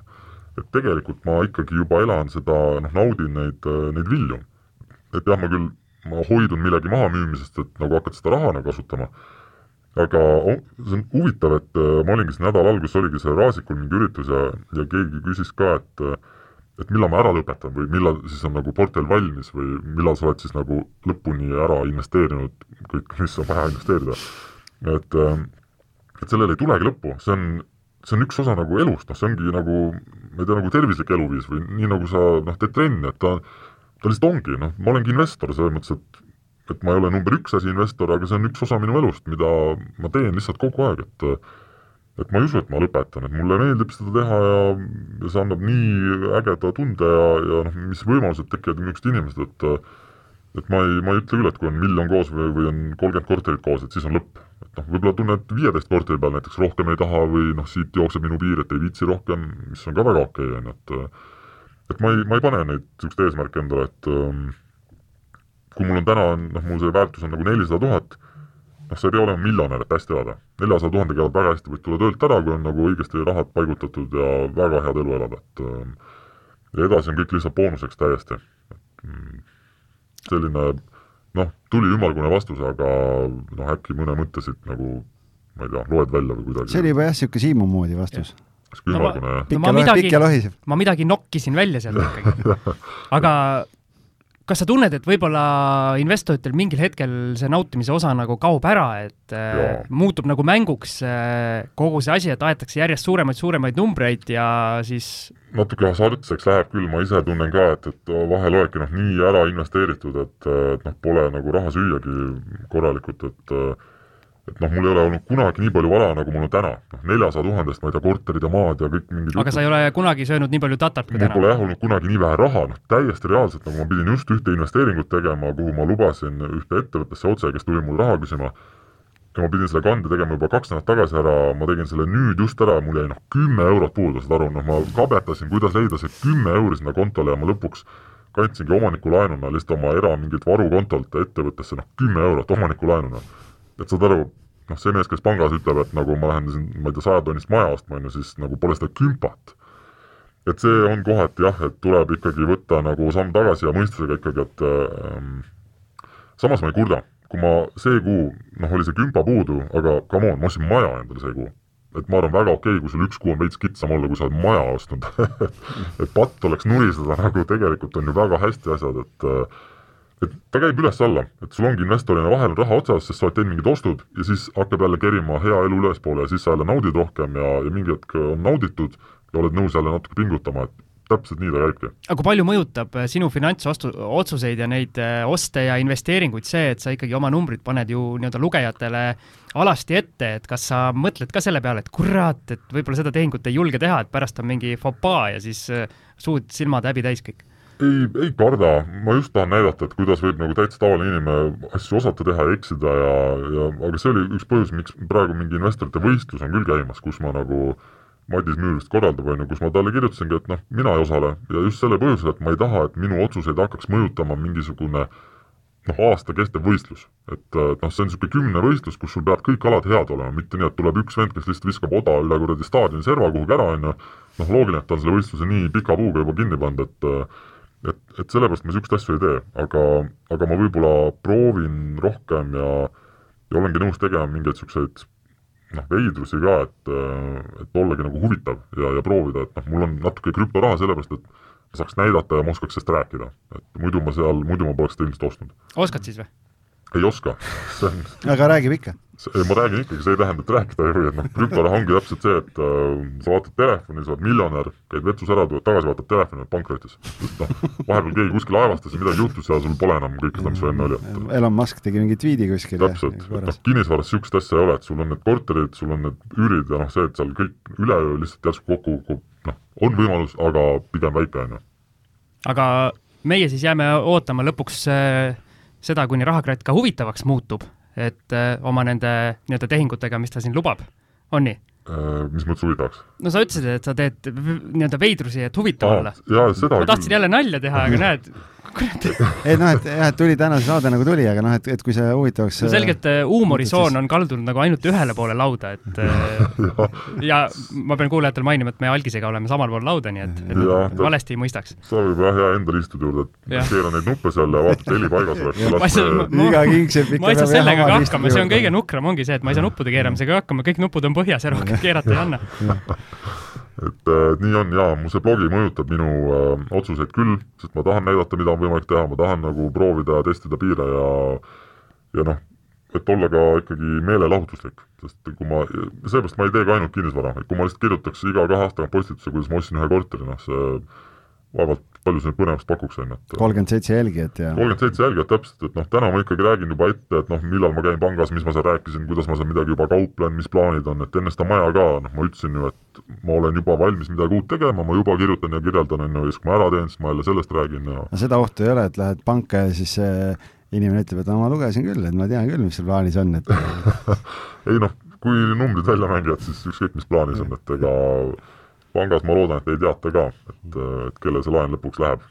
Speaker 3: Et tegelikult ma ikkagi juba elan seda, noh, naudin neid, äh, neid vilju. et jah, ma küll, ma hoidun millegi mahamüümisest, et nagu hakata seda rahana kasutama aga see on huvitav, et äh, ma olingi siin nädala alguses, oligi see Raasikul mingi üritus ja, ja keegi küsis ka, et äh, et millal ma ära lõpetan või millal siis on nagu portfell valmis või millal sa oled siis nagu lõpuni ära investeerinud kõik, mis on vaja investeerida. et, et sellel ei tulegi lõppu, see on, see on üks osa nagu elust, noh see ongi nagu, ma ei tea, nagu tervislik eluviis või nii, nagu sa noh, teed trenni, et ta ta lihtsalt ongi, noh, ma olengi investor selles mõttes, et et ma ei ole number üks asi investor, aga see on üks osa minu elust, mida ma teen lihtsalt kogu aeg, et et ma ei usu, et ma lõpetan, et mulle meeldib seda teha ja, ja see annab nii ägeda tunde ja, ja noh, mis võimalused tekivad niisugused inimesed, et et ma ei, ma ei ütle küll, et kui on miljon koos või, või on kolmkümmend korterit koos, et siis on lõpp. et noh, võib-olla tunned viieteist korteri peal näiteks rohkem ei taha või noh, siit jookseb minu piir, et ei viitsi rohkem, mis on ka väga okei okay,, on ju, et et ma ei, ma ei pane neid niisuguseid eesmärke endale, et ähm, kui mul on täna, noh, mul see väärtus on nagu nelisada tuhat, noh, sa ei pea olema miljonär, et hästi elada. neljasaja tuhandega elad väga hästi, võid tulla töölt ära, kui on nagu õigesti rahad paigutatud ja väga head elu elada, et ähm, ja edasi on kõik lihtsalt boonuseks täiesti. Mm, selline noh, tuli ümmargune vastus, aga noh, äkki mõne mõtte siit nagu ma ei tea, loed välja või kuidagi.
Speaker 2: see oli juba jah, niisugune Siimu moodi vastus.
Speaker 3: No ma, no
Speaker 2: ma midagi,
Speaker 1: ma midagi nokkisin välja sealt ikkagi. aga kas sa tunned, et võib-olla investoritel mingil hetkel see nautimise osa nagu kaob ära, et äh, muutub nagu mänguks äh, kogu see asi, et aetakse järjest suuremaid, suuremaid numbreid ja siis
Speaker 3: natuke hasartseks läheb küll, ma ise tunnen ka, et, et vahel oledki noh, nii ära investeeritud, et, et noh, pole nagu raha süüagi korralikult, et äh, et noh, mul ei ole olnud kunagi nii palju vara, nagu mul on täna. noh, neljasaja tuhandest, ma ei tea, korterid ja maad ja kõik mingid
Speaker 1: aga jutud. sa ei ole kunagi söönud nii palju tatat kui
Speaker 3: täna? mul pole jah olnud kunagi nii vähe raha, noh täiesti reaalselt, nagu ma pidin just ühte investeeringut tegema, kuhu ma lubasin ühte ettevõttesse otse, kes tuli mul raha küsima, ja ma pidin selle kande tegema juba kaks nädalat tagasi ära, ma tegin selle nüüd just ära, mul jäi noh, kümme eurot puudu, saad aru, noh ma kabetasin, kuidas leida see kümme euri sinna kontole ja ma lõpuks kandsingi omanikulaenuna lihtsalt oma era mingilt varukontolt ettevõttesse noh, kümme eurot omanikulaenuna et saad aru, noh, see mees, kes pangas ütleb, et nagu ma lähen siin, ma ei tea, sajatonnist maja ostma, on ju, siis nagu pole seda kümpat. et see on kohati jah, et tuleb ikkagi võtta nagu samm tagasi ja mõistusega ikkagi, et ähm, samas ma ei kurda, kui ma see kuu, noh, oli see kümpa puudu, aga come on, ma ostsin maja endale see kuu. et ma arvan, väga okei okay,, kui sul üks kuu on veits kitsam olla, kui sa oled maja ostnud et patt oleks nuriseda, nagu tegelikult on ju väga hästi asjad, et äh, et ta käib üles-alla, et sul ongi investorina vahel raha otsas, sest sa oled teinud mingid ostud ja siis hakkab jälle kerima hea elu ülespoole ja siis sa jälle naudid rohkem ja, ja mingi hetk on nauditud ja oled nõus jälle natuke pingutama, et täpselt nii ta käibki.
Speaker 1: aga kui palju mõjutab äh, sinu finantsostu, otsuseid ja neid äh, oste ja investeeringuid see, et sa ikkagi oma numbrid paned ju nii-öelda lugejatele alasti ette, et kas sa mõtled ka selle peale, et kurat, et võib-olla seda tehingut ei julge teha, et pärast on mingi fopaa ja siis äh, suud, silmad häbi täis kõik?
Speaker 3: Ei, ei karda, ma just tahan näidata, et kuidas võib nagu täitsa tavaline inimene asju osata teha ja eksida ja, ja aga see oli üks põhjus, miks praegu mingi investorite võistlus on küll käimas, kus ma nagu Madis Müür vist korraldab, on ju, kus ma talle kirjutasingi, et noh, mina ei osale. Ja just selle põhjusel, et ma ei taha, et minu otsuseid hakkaks mõjutama mingisugune noh, aasta kestev võistlus. et noh, see on niisugune kümne võistlus, kus sul peavad kõik alad head olema, mitte nii, et tuleb üks vend, kes lihtsalt viskab oda üle kuradi staadioni serva kuhugi ära, on ju, noh, loogiline, et ta on selle võistluse nii pika puuga juba kinni pannud, et et, et sellepärast ma niisuguseid asju ei tee, aga, aga ma võib-olla proovin rohkem ja ja olengi nõus tegema mingeid niisuguseid noh, veidrusi ka, et, et ollagi nagu huvitav ja, ja proovida, et noh, mul on natuke krüptoraha sellepärast, et ma saaks näidata ja ma oskaks sellest rääkida. et muidu ma seal, muidu ma poleks seda ilmselt ostnud.
Speaker 1: oskad siis või?
Speaker 3: ei oska, see on
Speaker 2: aga räägib ikka?
Speaker 3: Ma räägin ikkagi, see ei tähenda, et rääkida ei või, et noh, krüptoraha ongi täpselt see, et äh, sa vaatad telefoni, sa oled miljonär, käid vetsus ära, tuled tagasi, vaatad telefoni, oled pankrotis. sest noh, vahepeal keegi kuskil aevastas ja midagi juhtus ja sul pole enam kõike seda, mis sul enne oli,
Speaker 2: Elon Musk tegi mingi tweet'i kuskil
Speaker 3: täpselt, et noh, kinnisvaras niisugust asja ei ole, et sul on need korterid, sul on need üürid ja noh, see, et seal kõik üleöö lihtsalt järsku kokku kukub, noh, on võimalus, aga pigem väike, on ju.
Speaker 1: aga meie siis jääme ootama lõpuks äh, seda, kuni rahakratt ka huvitavaks muutub, et äh, oma nende nii-öelda tehingutega, mis ta siin lubab, on nii?
Speaker 3: Äh, mis mõttes huvitavaks?
Speaker 1: No sa ütlesid, et sa teed nii-öelda veidrusi, et huvitav olla. ma tahtsin küll. jälle nalja teha, aga näed,
Speaker 2: ei noh, et jah, et tuli tänase saade nagu tuli, aga noh, et, et kui see huvitavaks
Speaker 1: no selgelt äh, huumorisoon on kaldunud nagu ainult ühele poole lauda, et äh, ja ma pean kuulajatele mainima, et me Algisega oleme samal pool lauda, nii et, et ja, valesti ei mõistaks.
Speaker 3: sa võib jah, hea endale istuda juurde, et keera neid nuppe seal ja vaata, et heli paigas oleks.
Speaker 2: iga kingsepp
Speaker 1: ikka ma ei saa sellega ka hakkama, see on kõige nukram, ongi see, et ma ei saa nuppude keeramisega hakkama, kõik nupud on põhjas ja rohkem keerata ei anna
Speaker 3: et äh, nii on jaa, mu see blogi mõjutab minu äh, otsuseid küll, sest ma tahan näidata, mida on võimalik teha, ma tahan nagu proovida testida piire ja ja noh, et olla ka ikkagi meelelahutuslik, sest kui ma, seepärast ma ei tee ka ainult kinnisvara, et kui ma lihtsalt kirjutaks iga kahe aasta tagant postituse, kuidas ma ostsin ühe korteri, noh see vaevalt palju see põnevust pakuks, on ju, et
Speaker 2: kolmkümmend seitse jälgijat ja
Speaker 3: kolmkümmend seitse jälgijat, täpselt, et noh, täna ma ikkagi räägin juba ette, et noh, millal ma käin pangas, mis ma seal rääkisin, kuidas ma seal midagi juba kauplen, mis plaanid on, et enne seda maja ka, noh, ma ütlesin ju, et ma olen juba valmis midagi uut tegema, ma juba kirjutan ja kirjeldan, on ju, ja siis kui ma ära teen, siis ma jälle sellest räägin ja
Speaker 2: no seda ohtu ei ole, et lähed panka ja siis äh, inimene ütleb, et no ma lugesin küll, et ma tean küll, mis sul plaanis on, et
Speaker 3: ei noh, kui numbrid välja mängivad, siis ükskõik, mis plaanis on, et ega pangas ma loodan, et ei teata ka, et, et kellele see laen lõpuks läheb.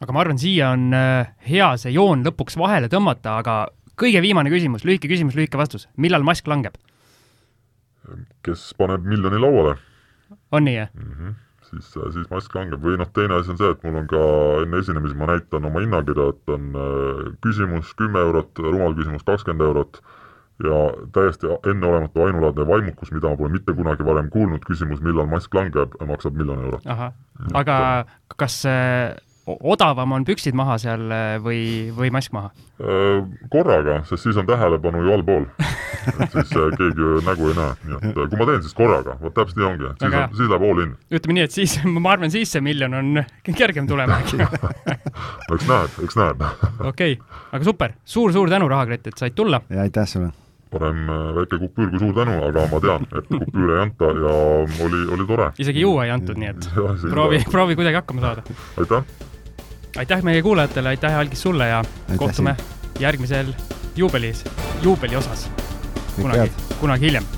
Speaker 1: aga ma arvan, siia on äh, hea see joon lõpuks vahele tõmmata, aga kõige viimane küsimus, lühike küsimus, lühike vastus, millal mask langeb?
Speaker 3: kes paneb miljoni lauale.
Speaker 1: on nii, jah
Speaker 3: mm? -hmm siis, siis mask langeb või noh, teine asi on see, et mul on ka enne esinemisi, ma näitan oma hinnakirja, et on äh, küsimus kümme eurot, rumal küsimus kakskümmend eurot ja täiesti enneolematu ainulaadne vaimukus, mida ma pole mitte kunagi varem kuulnud, küsimus, millal mask langeb, maksab miljon eurot.
Speaker 1: aga kas äh, odavam on püksid maha seal äh, või, või mask maha?
Speaker 3: Äh, korraga, sest siis on tähelepanu ju allpool et siis äh, keegi ju nägu ei näe, nii et kui ma teen, siis korraga, vot täpselt nii ongi, siis, on, siis läheb all in.
Speaker 1: ütleme nii, et siis, ma arvan, siis see miljon on kergem tulema äkki
Speaker 3: eks näeb, eks näeb.
Speaker 1: okei okay., aga super suur,, suur-suur tänu, Rahakret, et said tulla!
Speaker 2: ja aitäh sulle!
Speaker 3: Parem äh, väike kupüür kui suur tänu, aga ma tean, et kupüüre ei anta ja oli, oli tore.
Speaker 1: isegi juua ei antud, nii et ja, proovi, proovi kuidagi hakkama saada.
Speaker 3: aitäh!
Speaker 1: aitäh meie kuulajatele, aitäh, Algis, sulle ja aitäh kohtume siin. järgmisel juubelis, juubeli osas. kunagi, kunagi hiljem.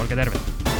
Speaker 1: olge terved!